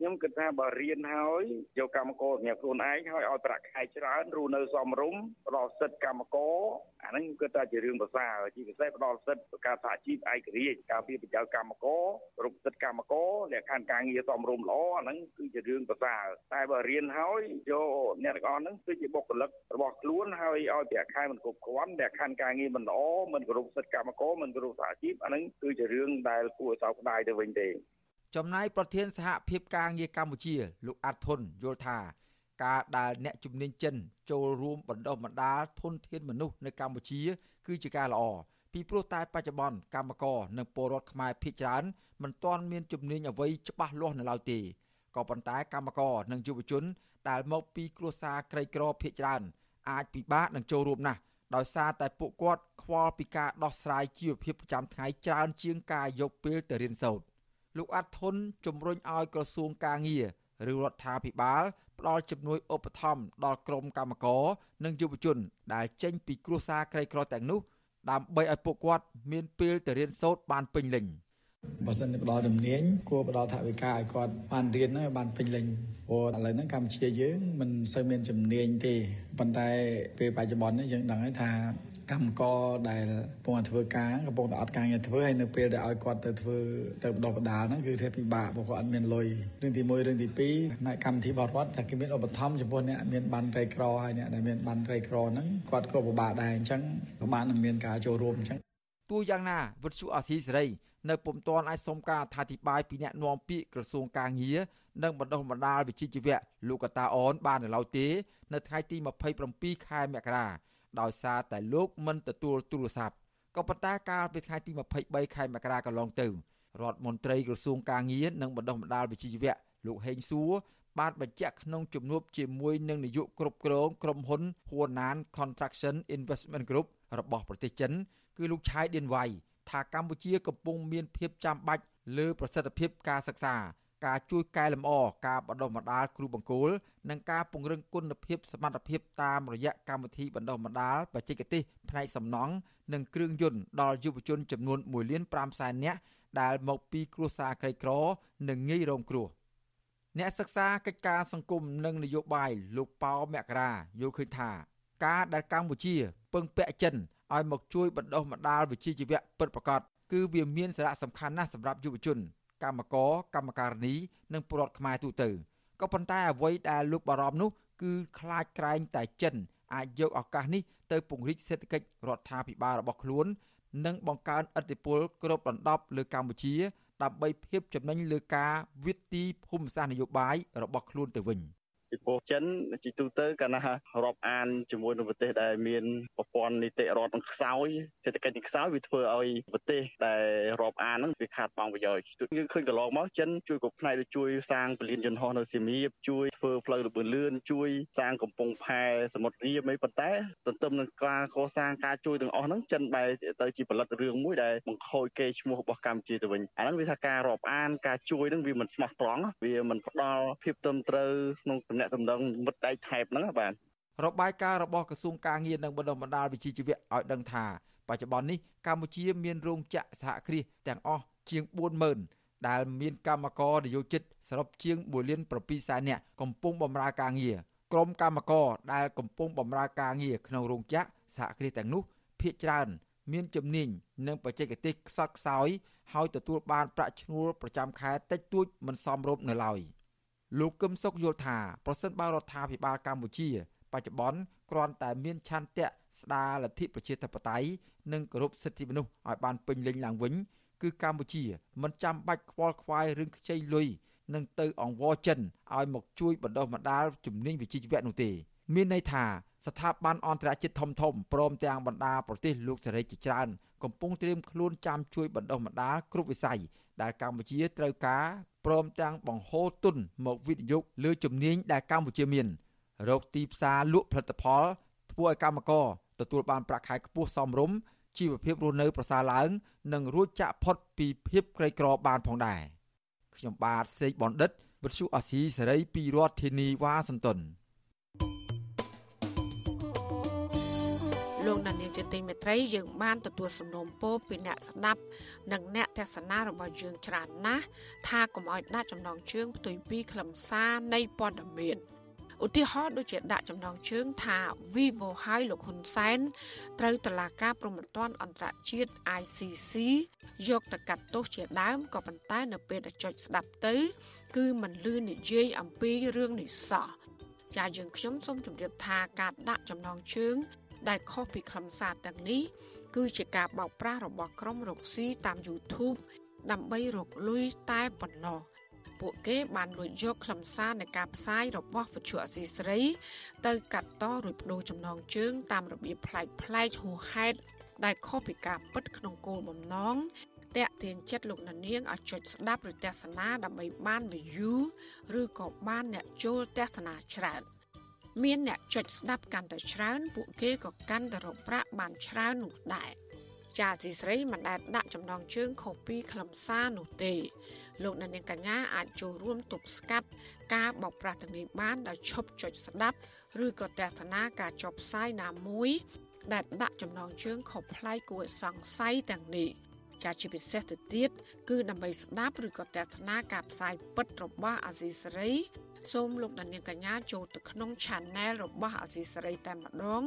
ខ្ញុំគិតថាបើរៀនហើយយកកម្មករសម្រាប់ខ្លួនឯងហើយឲ្យប្រាក់ខែច្រើនរស់នៅសមរម្យផ្ដល់សិទ្ធិកម្មករអាហ្នឹងខ្ញុំគិតថាជារឿងប្រសើរជាពិសេសផ្ដល់សិទ្ធិប្រកាសសហជីពឯករាជ្យការពារប្រជាកម្មកររូបសិទ្ធិកម្មករលក្ខខណ្ឌការងារសមរម្យល្អអាហ្នឹងគឺជារឿងប្រសើរតែបើរៀនហើយយកអ្នកទាំងអស់ហ្នឹងគឺជាបុគ្គលិករបស់ខ្លួនហើយឲ្យប្រាក់ខែមិនគ្រប់គ្រាន់លក្ខខណ្ឌការងារមិនល្អមិនគោរពសិទ្ធិកម្មករមិនគោរពសហជីពអាហ្នឹងគឺជារឿងដែលគួរឲ្យសោកស្ដាយទៅវិញទេ ចំណែកប្រធានសហភាពការងារកម្ពុជា លោកអាត់ធុនយល់ថាការដែលអ្នកជំនាញចិនចូលរួមបណ្ដុះបណ្ដាលធនធានមនុស្សនៅកម្ពុជា គឺជាការល្អពីព្រោះតែបច្ចុប្បន្នកម្មករនិងពលរដ្ឋខ្មែរភាគច្រើនមិនទាន់មានជំនាញអ្វីច្បាស់លាស់នៅឡើយទេក៏ប៉ុន្តែកម្មករនិងយុវជន ដែលមកពីគ្រួសារក្រីក្រភាគច្រើនអាចពិបាកនឹងចូលរួមណាស់ដោយសារតែពួកគាត់ខ្វល់ពីការដោះស្រាយជីវភាពប្រចាំថ្ងៃច្រើនជាងការយកពេលទៅរៀនសូត្រ លោកអាត់ធុនជំរុញឲ្យក្រសួងការងារឬរដ្ឋាភិបាលផ្ដល់ជំនួយឧបត្ថម្ភដល់ក្រុមកម្មករនិងយុវជន ដែលចេញពីគ្រួសារក្រីក្រទាំងនោះដើម្បីឲ្យពួកគាត់មានពេលទៅរៀនសូត្របានពេញលេញ។ បើសិនជាផ្ដល់ជំនាញគួរផ្ដល់ថវិកាឲ្យគាត់បានរៀនហើយបានពេញលេញព្រោះឥឡូវហ្នឹងកម្ពុជាយើងមិនសូវមានជំនាញទេប៉ុន្តែពេលបច្ចុប្បន្ននេះយើងដឹងហើយថាកម្មករដែលកំពុងធ្វើការកំពុងតែអត់ការងារធ្វើហើយនៅពេលដែលឲ្យគាត់ទៅធ្វើទៅបដោះបដាលហ្នឹងគឺធ្វើពិបាកព្រោះគាត់អត់មានលុយរឿងទី1រឿងទី2ផ្នែកកម្មវិធីបរិវត្តតែគេមានឧបត្ថម្ភចំពោះអ្នកមានបានក្រីក្រហើយអ្នកដែលមានបានក្រីក្រហ្នឹងគាត់ក៏ពិបាកដែរអញ្ចឹងក៏បាននឹងមានការចូលរួមអញ្ចឹង ទោះយ៉ាងណាវិទ្យុអាស៊ីសេរីនៅពុំទាន់អាចសុំការអធិប្បាយពីអ្នកនាំពាក្យក្រសួងការងារនិងបណ្ដុះបណ្ដាលវិជ្ជាជីវៈលោកកតាអនបាននៅឡើយទេ នៅថ្ងៃទី27ខែមករាដោយសារតែលោកមិនទទួលទូរស័ព្ទក៏ប៉ុន្តែកាលពីថ្ងៃទី23ខែមករាកន្លងទៅរដ្ឋមន្ត្រីក្រសួងការងារនិងបណ្ដុះបណ្ដាលវិជ្ជាជីវៈលោកហេងសួរបានបញ្ជាក់ក្នុងជំនួបជាមួយនឹងនាយកគ្រប់គ្រងក្រុមហ៊ុន Huanan Construction Investment Group របស់ប្រទេសចិន គឺលោកឆាយឌៀនវ៉ៃថាកម្ពុជាកំពុងមានភាពចាំបាច់លើប្រសិទ្ធភាពការសិក្សា ការជួយកែលម្អការបណ្ដុះបណ្ដាលគ្រូបង្គោលនិងការពង្រឹងគុណភាពសមត្ថភាពតាមរយៈកម្មវិធីបណ្ដុះបណ្ដាលបច្ចេកទេសផ្នែកសំណង់និងគ្រឿងយន្តដល់យុវជនចំនួន1លាន5សែននាក់ដែលមកពីគ្រួសារក្រីក្រ និងងាយរងគ្រោះអ្នកសិក្សាកិច្ចការសង្គមនិងនយោបាយលោកប៉ោមករាយល់ឃើញថា ការដែលកម្ពុជាពឹងពាក់ចិន ឲ្យមកជួយបណ្ដុះបណ្ដាលវិជ្ជាជីវៈពិតប្រាកដគឺវាមានសារៈសំខាន់ណាស់សម្រាប់យុវជន កម្មករកម្មការិនីនិងពលរដ្ឋខ្មែរទូទៅក៏ប៉ុន្តែអ្វីដែលលោកបារម្ភនោះគឺខ្លាចក្រែងតែចិនអាចយកឱកាសនេះទៅពង្រីកសេដ្ឋកិច្ចរដ្ឋាភិបាលរបស់ខ្លួន និងបង្កើនឥទ្ធិពលគ្របដណ្ដប់លើកម្ពុជា ដើម្បីភាពចំណេញលើការវិទីភូមិសាស្ត្រនយោបាយរបស់ខ្លួនទៅវិញ។ ពីព្រោះចិនជាទូទៅកាលណារាប់អានជាមួយនឹងប្រទេសដែលមានប្រព័ន្ធនីតិរដ្ឋនឹងខ្សោយសេដ្ឋកិច្ចនឹងខ្សោយវាធ្វើឲ្យប្រទេសដែលរាប់អានហ្នឹងវាខាតបង់ប្រយោជន៍យើងឃើញកន្លងមកចិនជួយគ្រប់ផ្នែកដូចជួយសាងពលានយន្តហោះនៅសៀមរាបជួយធ្វើផ្លូវលបឿនលឿនជួយសាងកំពង់ផែសមុទ្ររៀមអីប៉ុន្តែទន្ទឹមនឹងការកសាងការជួយទាំងអស់ហ្នឹងចិនបែរទៅជាផលិតរឿងមួយដែលបង្ខូចកេរ្តិ៍ឈ្មោះរបស់កម្ពុជាទៅវិញអាហ្នឹងវាថាការរាប់អានការជួយហ្នឹងវាមិនស្មោះត្រង់វាមិនផ្ដល់ភាពត្រឹមត្រូវក្នុងទំនាក់ទំនងមិត្តដៃថែបហ្នឹងបាទរបាយការណ៍របស់ក្រសួងការងារនិងបណ្ដុះបណ្ដាលវិជ្ជាជីវៈឲ្យដឹងថាបច្ចុប្បន្ននេះកម្ពុជាមានរោងចក្រសហគ្រាសទាំងអស់ជាង40000ដែលមានកម្មករនិយោជិតសរុបជាង1លាន7សែននាក់កំពុងបម្រើការងារក្រុមកម្មករដែលកំពុងបម្រើការងារក្នុងរោងចក្រសហគ្រាសទាំងនោះភាគច្រើនមានជំនាញនិងបច្ចេកទេសខ្សត់ខ្សោយហើយទទួលបានប្រាក់ឈ្នួលប្រចាំខែតិចតួចមិនសមរម្យនៅឡើយ។ លោកកឹមសុខយល់ថាប្រសិនបើរដ្ឋាភិបាលកម្ពុជា បច្ចុប្បន្នគ្រាន់តែមានឆន្ទៈស្ដារលទ្ធិប្រជាធិបតេយ្យនិងគោរពសិទ្ធិមនុស្សឲ្យបានពេញលេញឡើងវិញគឺកម្ពុជាមិនចាំបាច់ខ្វល់ខ្វាយរឿងខ្ចីលុយនឹងទៅអង្វរចិនឲ្យមកជួយបណ្ដុះបណ្ដាលជំនាញវិជ្ជាជីវៈនោះទេ មានន័យថាស្ថាប័នអន្តរជាតិធំធំព្រមទាំងបណ្ដាប្រទេសលោកសេរីជាច្រើនកំពុងត្រៀមខ្លួនចាំជួយបណ្ដុះបណ្ដាលគ្រប់វិស័យ ដែលកម្ពុជាត្រូវការព្រមទាំងបង្ហូរទុនមកវិនិយោគលើជំនាញដែលកម្ពុជាមានរកទីផ្សារលក់ផលិតផលធ្វើឲ្យកម្មករទទួលបានប្រាក់ខែខ្ពស់សមរម្យជីវភាពរស់នៅប្រសើរឡើង និងរួចចាក់ផុតពីភាពក្រីក្របានផងដែរខ្ញុំបាទសេកបណ្ឌិតវិទ្យុអាស៊ីសេរីពីរដ្ឋធានីវ៉ាស៊ីនតោន លោកណានៀងជាទីមេត្រីយើងបានទទួលសំណូមពរពីអ្នកស្ដាប់និងអ្នកទស្សនារបស់យើងច្រើនណាស់ថាកុំឲ្យដាក់ចំណងជើងផ្ទុយពីខ្លឹមសារនៃព័ត៌មានឧទាហរណ៍ដូចជាដាក់ចំណងជើងថា Vivo ហើយលោកហ៊ុនសែនត្រូវតឡាការប្រំពន្ធអន្តរជាតិ ICC យកទៅកាត់ទោសជាដើមក៏ប៉ុន្តែនៅពេលដែលចុចស្ដាប់ទៅ គឺមិនលឺនិយាយអំពីរឿងនេះសោះចាយើងខ្ញុំសូមជម្រាបថាការដាក់ចំណងជើង ដែលខុសពីខ្លឹមសារទាំងនេះគឺជាការបោកប្រាស់របស់ក្រុមរកស៊ីតាម YouTube ដើម្បីរកលុយតែប៉ុណ្ណោះពួកគេបានលួចយកខ្លឹមសារនៃការផ្សាយរបស់វិទ្យុអសីស្រី ទៅកាត់តរួចបដូរចំណងជើង តាមរបៀបប្លែកប្លែកហួសហេតុដែលខុសពីការពិតក្នុងគោលបំណងតាក់ទាញចិត្តលោកនាងឲ្យចុចស្ដាប់ឬទស្សនាដើម្បីបាន view ឬក៏បានអ្នកចូលទស្សនាច្រើន។ មានអ្នកចុចស្ដាប់កាន់តែច្រើន ពួកគេក៏កាន់តែរកប្រាក់បានច្រើននោះដែរចាទីស្រីមិនដែលដាក់ចំណងជើងខុសពីខ្លឹមសារនោះទេលោកអ្នកនាងកញ្ញាអាចចូលរួមទប់ស្កាត់ការបោកប្រាស់ទាំងនេះបានដោយឈប់ចុចស្ដាប់ឬក៏ទស្សនាការចុះផ្សាយណាមួយ ដែលដាក់ចំណងជើងខុសប្លែកគួរសង្ស័យទាំងនេះចាជាពិសេសទៅទៀតគឺដើម្បីស្ដាប់ឬក៏ទស្សនាការផ្សាយពិតរបស់អាស៊ីសេរី សូមលោកអ្នកនាងកញ្ញាចូលទៅក្នុង Channel របស់អាស៊ីសេរីតែម្ដង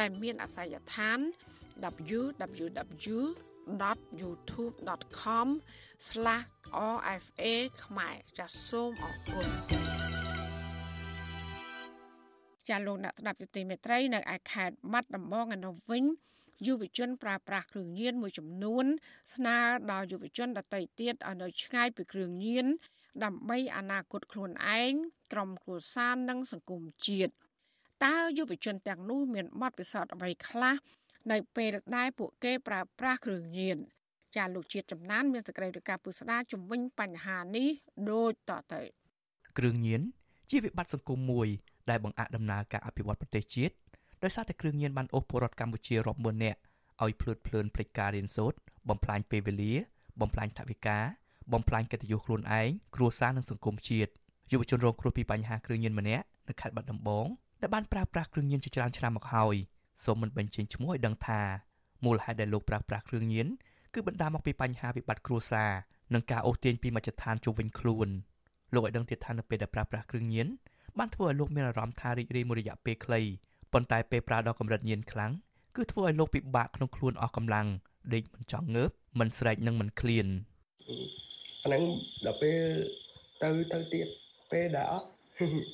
ដែលមានអាសយដ្ឋាន www.youtube.com/rfa ខ្មែរចាសសូមអរគុណចាលោកអ្នកស្ដាប់យុតិមេត្រីនៅឯខេត្តបាត់ដំបងឯនោះវិញយុវជនប្រើប្រាស់គ្រឿងញៀនមួយចំនួន ស្នើដល់យុវជនដទៃទៀតឲ្យនៅឆ្ងាយពីគ្រឿងញៀន ដើម្បីអនាគតខ្លួនឯងក្រុមគ្រួសារនិងសង្គមជាតិតើយុវជនទាំងនោះមានបទពិសោធន៍អ្វីខ្លះនៅពេលដែលពួកគេប្រើប្រាស់គ្រឿងញៀនចាលោកជាតិចំណានមានសេចក្តីរាយការណ៍ពុស្ដាជំវិញបញ្ហានេះដូចតទៅគ្រឿងញៀនជាវិបត្តិសង្គមមួយដែលបង្អាក់ដំណើរការអភិវឌ្ឍប្រទេសជាតិដោយសារតែគ្រឿងញៀនបានអូសពលរដ្ឋកម្ពុជារាប់ម៉ឺននាក់ឲ្យភ្លឺតភ្លើនភ្លេចការរៀនសូត្របំផ្លាញពេលវេលា បំផ្លាញថវិកា បំផ្លាញកិត្តិយសខ្លួនឯងគ្រួសារនិងសង្គមជាតិយុវជនរងគ្រោះពីបញ្ហាគ្រឿងញៀនម្នាក់នៅខេត្តបាត់ដំបងដែលបានប្រើប្រាស់គ្រឿងញៀនជាច្រើនឆ្នាំមកហើយសូមមិនបញ្ចេញឈ្មោះឲ្យដឹងថាមូលហេតុដែលលោកប្រើប្រាស់គ្រឿងញៀនគឺបណ្ដាលមកពីបញ្ហាវិបត្តិគ្រួសារនិងការអូសទាញពីមជ្ឈដ្ឋានជុំវិញខ្លួនលោកឲ្យដឹងទៀតថានៅពេលដែលប្រើប្រាស់គ្រឿងញៀនបានធ្វើឲ្យលោកមានអារម្មណ៍ថារីករាយមួយរយៈពេលខ្លីប៉ុន្តែពេលប្រើដល់កម្រិតញៀនខ្លាំងគឺធ្វើឲ្យលោកពិបាកក្នុងខ្លួនអស់កម្លាំងដេកមិនចង់ងើបមិនស្រែកនិងមិនឃ្លាន អាហ្នឹងដល់ពេលទៅទៅទៀតពេលដែលអត់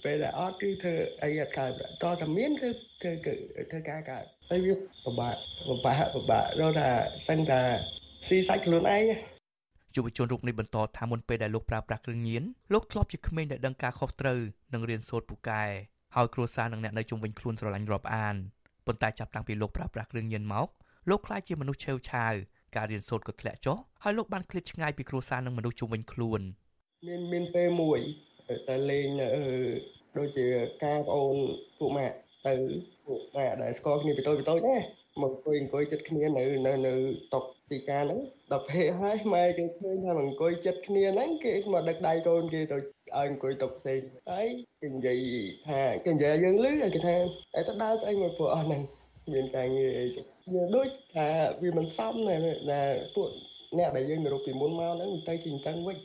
ពេលដែលអត់គឺធ្វើអីអត់កើតតតែមានគឺធ្វើធ្វើការកើតហើយវាពិបាកពិបាកពិបាករកថាសឹងថាស៊ីសាច់ខ្លួនឯងយុវជនរូបនេះបន្តថាមុនពេលដែលលោកប្រើប្រាស់គ្រឿងញៀនលោកធ្លាប់ជាក្មេងដែលដឹងការខុសត្រូវនិងរៀនសូត្រពូកែហើយគ្រួសារនិងអ្នកនៅជុំវិញខ្លួនស្រឡាញ់រាប់អានប៉ុន្តែចាប់តាំងពីលោកប្រើប្រាស់គ្រឿងញៀនមកលោកក្លាយជាមនុស្សឆេវឆាវ ការរៀនសូត្រក៏ធ្លាក់ចុះហើយលោកបានឃ្លាតឆ្ងាយពីគ្រួសារនិងមនុស្សជុំវិញខ្លួនមានមានពេលមួយទៅលេងដូចជាការប្អូនពួកម៉ាក់ទៅពួកម៉ាក់ដែលស្គាល់គ្នាពីតូចពីតូចណាមកអង្គុយអង្គុយចិត្តគ្នានៅនៅនៅតុកទីការហ្នឹងដល់ពេលហើយម៉ែគេឃើញថាអង្គុយចិត្តគ្នាហ្នឹងគេមកដឹកដៃកូនគេទៅឲ្យអង្គុយតុកផ្សេងហើយគេនិយាយថាគេនិយាយយើងលឺហើយគេថាតែទៅដើរស្អីមកពួកអស់ហ្នឹងមានការងារអី វាដូចថាវាមិនសមណាណាពួកអ្នកដែលយើងរកពីមុនមកហ្នឹងទៅជាអញ្ចឹងវិញ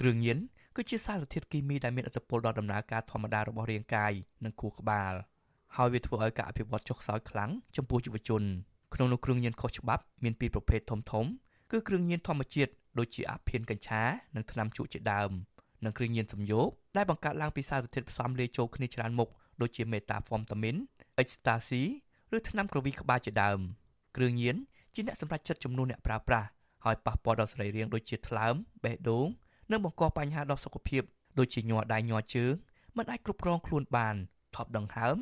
គ្រឿងញៀនគឺជាសារធាតុគីមីដែលមានឥទ្ធិពលដល់ដំណើរការធម្មតារបស់រាងកាយនិងខួរក្បាលហើយវាធ្វើឲ្យការអភិវឌ្ឍចុះខ្សោយខ្លាំងចំពោះយុវជនក្នុងនោះគ្រឿងញៀនខុសច្បាប់មានពីរប្រភេទធំធំគឺគ្រឿងញៀនធម្មជាតិដូចជាអាភៀនកញ្ឆានិងថ្នាំជក់ជាដើមនិងគ្រឿងញៀនសំយោគដែលបង្កើតឡើងពីសារធាតុផ្សំលាយចូលគ្នាច្រើនមុខដូចជាមេតាហ្វមតាមីនអេកស្តាស៊ី ឬថ្នាំក្រវីក្បាលជាដើមគ្រឿងញៀនជាអ្នកសម្រេចចិត្តចំនួនអ្នកប្រើប្រាស់ហើយប៉ះពាល់ដល់សរីរាង្គដូចជាថ្លើមបេះដូងនិងបង្កបញ្ហាដល់សុខភាពដូចជាញ័រដៃញ័រជើងមិនអាចគ្រប់គ្រងខ្លួនបានថប់ដង្ហើម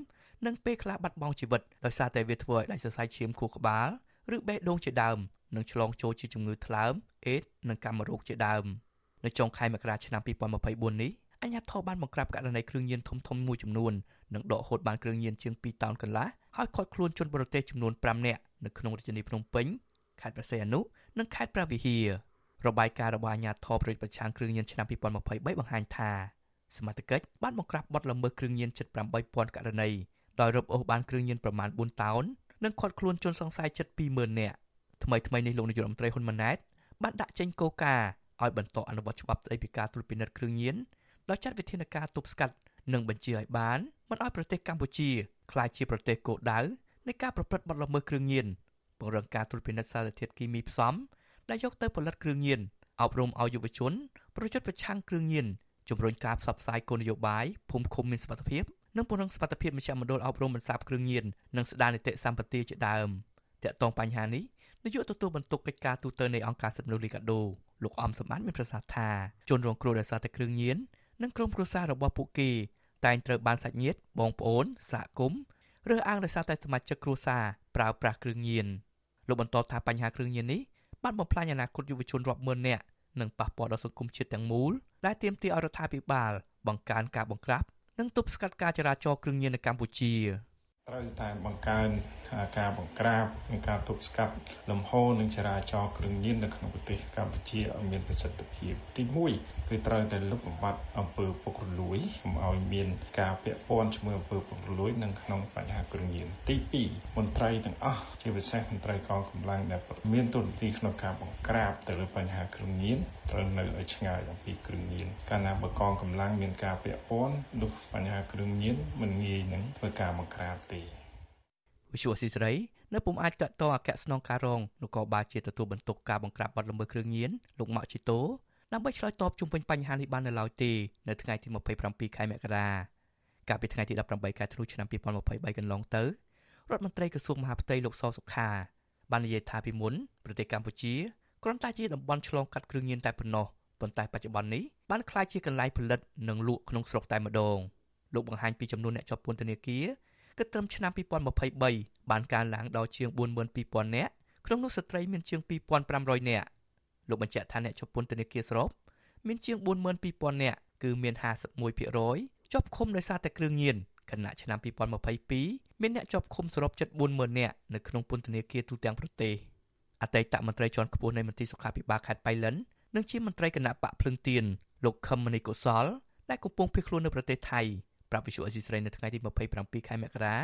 និងពេលខ្លះបាត់បង់ជីវិតដោយសារតែវាធ្វើឲ្យដាច់សរសៃឈាមខួរក្បាលឬបេះដូងជាដើមនិងឆ្លងចូលជាជំងឺថ្លើមអេដនិងកាមរោគជាដើមនៅចុងខែមករាឆ្នាំ2024នេះអញ្ញាធិបបានបង្ក្រាបករណីគ្រឿងញៀនធំធំមួយចំនួននិងដកហូតបានគ្រឿងញៀនជាង2តោនកន្លះ ហើយឃាត់ខ្លួនជនបរទេសចំនួន5នាក់នៅក្នុងរាជធានីភ្នំពេញខេត្តព្រះសីហនុនិងខេត្តព្រះវិហាររបាយការណ៍របស់អាជ្ញាធរប្រយុទ្ធប្រឆាំងគ្រឿងញៀនឆ្នាំ2023បង្ហាញថាសមត្ថកិច្ចបានបង្ក្រាបបទល្មើសគ្រឿងញៀនជិត8000ករណីដោយរឹបអូសបានគ្រឿងញៀនប្រមាណ4តោននិងឃាត់ខ្លួនជនសង្ស័យជិត20000នាក់ថ្មីថ្មីនេះលោកនាយករដ្ឋមន្ត្រីហ៊ុនម៉ាណែតបានដាក់ចេញគោលការណ៍ឲ្យបន្តអនុវត្តច្បាប់ស្តីពីការត្រួតពិនិត្យគ្រឿងញៀនដោយចាត់វិធានការទប់ស្កាត់និងបញ្ជាឲ្យបាន មិនឲ្យប្រទេសកម្ពុជាក្លាយជាប្រទេសគោលដៅនៃការប្រព្រឹត្តបទល្មើសគ្រឿងញៀនពង្រឹងការត្រួតពិនិត្យសារធាតុគីមីផ្សំដែលយកទៅផលិតគ្រឿងញៀនអប់រំឲ្យយុវជន ប្រយុទ្ធប្រឆាំងគ្រឿងញៀនជំរុញការផ្សព្វផ្សាយគោលនយោបាយភូមិឃុំមានសុវត្ថិភាពនិងពង្រឹងសមត្ថភាពមជ្ឈមណ្ឌលអប់រំបន្សាបគ្រឿងញៀននិងស្ដារនីតិសម្បទាជាដើមតាក់ទងបញ្ហានេះនាយកទទួលបន្ទុកកិច្ចការទូតនៃអង្គការសិទ្ធិមនុស្សលីកាដូលោកអំសម្បត្តិមានប្រសាសន៍ថាជនរងគ្រោះដោយសារតែគ្រឿងញៀននិងក្រុមគ្រួសាររបស់ពួកគេ តែងត្រូវបានសាច់ញាតិបងប្អូនសហគមន៍រើសអើងដោយសារតែសមាជិកគ្រួសារប្រើប្រាស់គ្រឿងញៀនលោកបន្តថាបញ្ហាគ្រឿងញៀននេះបានបំផ្លាញអនាគតយុវជនរាប់ម៉ឺននាក់និងប៉ះពាល់ដល់សង្គមជាតិទាំងមូលដែលទាមទារឲ្យរដ្ឋាភិបាលបង្កើនការបង្ក្រាបនិងទប់ស្កាត់ការចរាចរណ៍គ្រឿងញៀននៅកម្ពុជាត្រូវតែបង្កើន ការបង្ក្រាបនិងការទប់ស្កាត់លំហូរនិងចរាចរណ៍គ្រឿងញៀននៅក្នុងប្រទេសកម្ពុជាឲ្យមានប្រសិទ្ធភាពទី1គឺត្រូវតែលុបបំបាត់អំពើពុករលួយកុំឲ្យមានការពាក់ព័ន្ធជាមួយអំពើពុករលួយនិងក្នុងបញ្ហាគ្រឿងញៀនទី2មន្ត្រីទាំងអស់ជាពិសេសមន្ត្រីកងកម្លាំងដែលមានទូរនទីក្នុងការបង្ក្រាបទៅលើបញ្ហាគ្រឿងញៀនត្រូវនៅឲ្យឆ្ងាយអំពីគ្រឿងញៀនកាលណាបើកងកម្លាំងមានការពាក់ព័ន្ធនោះបញ្ហាគ្រឿងញៀនមិនងាយនឹងធ្វើការបង្ក្រាបទេ វិសុវស៊ីស្រីនៅពុំអាចតតអគ្គស្នងការរងនគរបាលជាតិទទួលបន្ទុកការបង្ក្រាបបទល្មើសគ្រឿងញៀនលោកម៉ាក់ជីតូដើម្បីឆ្លើយតបជុំវិញបញ្ហានេះបាននៅឡើយទេនៅថ្ងៃទី27ខែមករាកាលពីថ្ងៃទី18ខែធ្នូឆ្នាំ2023កន្លងទៅរដ្ឋមន្ត្រីក្រសួងមហាផ្ទៃលោកសសុខាបាននិយាយថាពីមុនប្រទេសកម្ពុជាគ្រាន់តែជាតំបន់ឆ្លងកាត់គ្រឿងញៀនតែប៉ុណ្ណោះប៉ុន្តែបច្ចុប្បន្ននេះបានក្លាយជាកន្លែងផលិតនិងលក់ក្នុងស្រុកតែម្ដងលោកបង្ហាញពីចំនួនអ្នកជាប់ពន្ធនាគារ គិតត្រឹមឆ្នាំ2023បានកើនឡើងដល់ជាង42000នាក់ក្នុងនោះស្ត្រីមានជាង2500នាក់លោកបញ្ជាក់ថាអ្នកជាប់ពន្ធនាគារសរុបមានជាង42000នាក់គឺមាន51%ជាប់ឃុំដោយសារតែគ្រឿងញៀនខណៈឆ្នាំ2022មានអ្នកជាប់ឃុំសរុបជិត40000នាក់នៅក្នុងពន្ធនាគារទូទាំងប្រទេសអតីតមន្ត្រីជាន់ខ្ពស់នៃមន្ទីរសុខាភិបាលខេត្តបៃលិននិងជាមន្ត្រីគណៈបកភ្លឹងទៀនលោកខឹមមនីកុសលដែលកំពុងភៀសខ្លួននៅប្រទេសថៃ ប្រាប់វិសុអេស៊ីស្រីនៅថ្ងៃទី27ខែមករា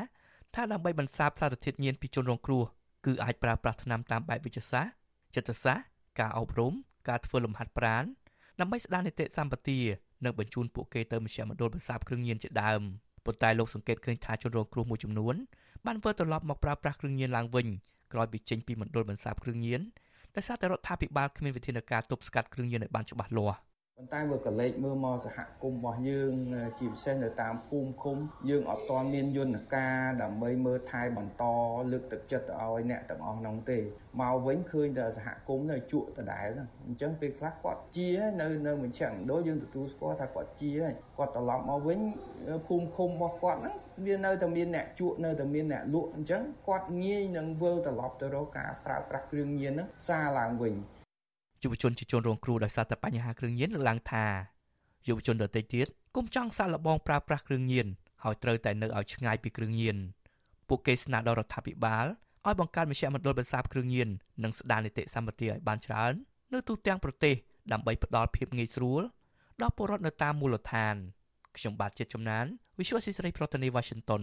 ថាដើម្បីបន្សាបសារធាតុញៀនពីជនរងគ្រោះគឺអាចប្រើប្រាស់ថ្នាំតាមបែបវិទ្យាសាស្ត្រចិត្តសាស្ត្រការអប់រំការធ្វើលំហាត់ប្រាណដើម្បីស្ដារនីតិសម្បទានិងបញ្ជូនពួកគេទៅមជ្ឈមណ្ឌលបន្សាបគ្រឿងញៀនជាដើមប៉ុន្តែលោកសង្កេតឃើញថាជនរងគ្រោះមួយចំនួនបានវិលត្រឡប់មកប្រើប្រាស់គ្រឿងញៀនឡើងវិញក្រោយពីចេញពីមណ្ឌលបន្សាបគ្រឿងញៀនដោយសារតែរដ្ឋាភិបាលគ្មានវិធានការទប់ស្កាត់គ្រឿងញៀនឲ្យបានច្បាស់លាស់ ប៉ុន្តែវាក៏លេចមើលមកសហគមន៍របស់យើង ជាពិសេសនៅតាមភូមិឃុំយើងអត់ទាន់មានយន្តការដើម្បីមើលថែបន្តលើកទឹកចិត្តឲ្យអ្នកទាំងអស់នោះទេមកវិញឃើញតែសហគមន៍នៅជក់ដដែលហ្នឹងអញ្ចឹងពេលខ្លះគាត់ជានៅនៅមជ្ឈមណ្ឌលយើងទទួលស្គាល់ថាគាត់ជាហើយគាត់ត្រឡប់មកវិញភូមិឃុំរបស់គាត់ហ្នឹងវានៅតែមានអ្នកជក់នៅតែមានអ្នកលក់អញ្ចឹងគាត់ងាយនឹងវិលត្រឡប់ទៅរកការប្រើប្រាស់គ្រឿងញៀនហ្នឹងសារឡើងវិញ យុវជនជាជនរងគ្រោះដោយសារតែបញ្ហាគ្រឿងញៀនលើកឡើងថាយុវជនដទៃទៀតគុំចង់សាកល្បងប្រើប្រាស់គ្រឿងញៀនហើយត្រូវតែនៅឲ្យឆ្ងាយពីគ្រឿងញៀនពួកគេស្នើដល់រដ្ឋាភិបាលឲ្យបង្កើតមជ្ឈមណ្ឌលបន្សាបគ្រឿងញៀននិងស្ដារនីតិសម្បទាឲ្យបានច្រើននៅទូទាំងប្រទេសដើម្បីផ្ដល់ភាពងាយស្រួលដល់ពលរដ្ឋនៅតាមមូលដ្ឋានខ្ញុំបាទជាតិចំណាន Visual Society ប្រធានាទី Washington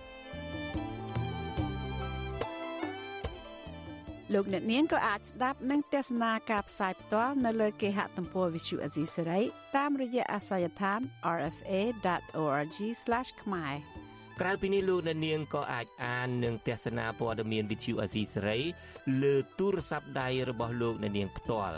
លោកអ្នកនាងក៏អាចស្ដាប់និងទស្សនាការផ្សាយផ្ទាល់នៅលើគេហទំព័រ Visual Asia សេរីតាមរយៈអាសយដ្ឋាន rfa.org/ ខ្មែរក្រៅពីនេះលោកអ្នកនាងក៏អាចអាននិងទស្សនាព័ត៌មាន Visual Asia សេរីលើទូរស័ព្ទដៃរបស់លោកអ្នកនាងផ្ទាល់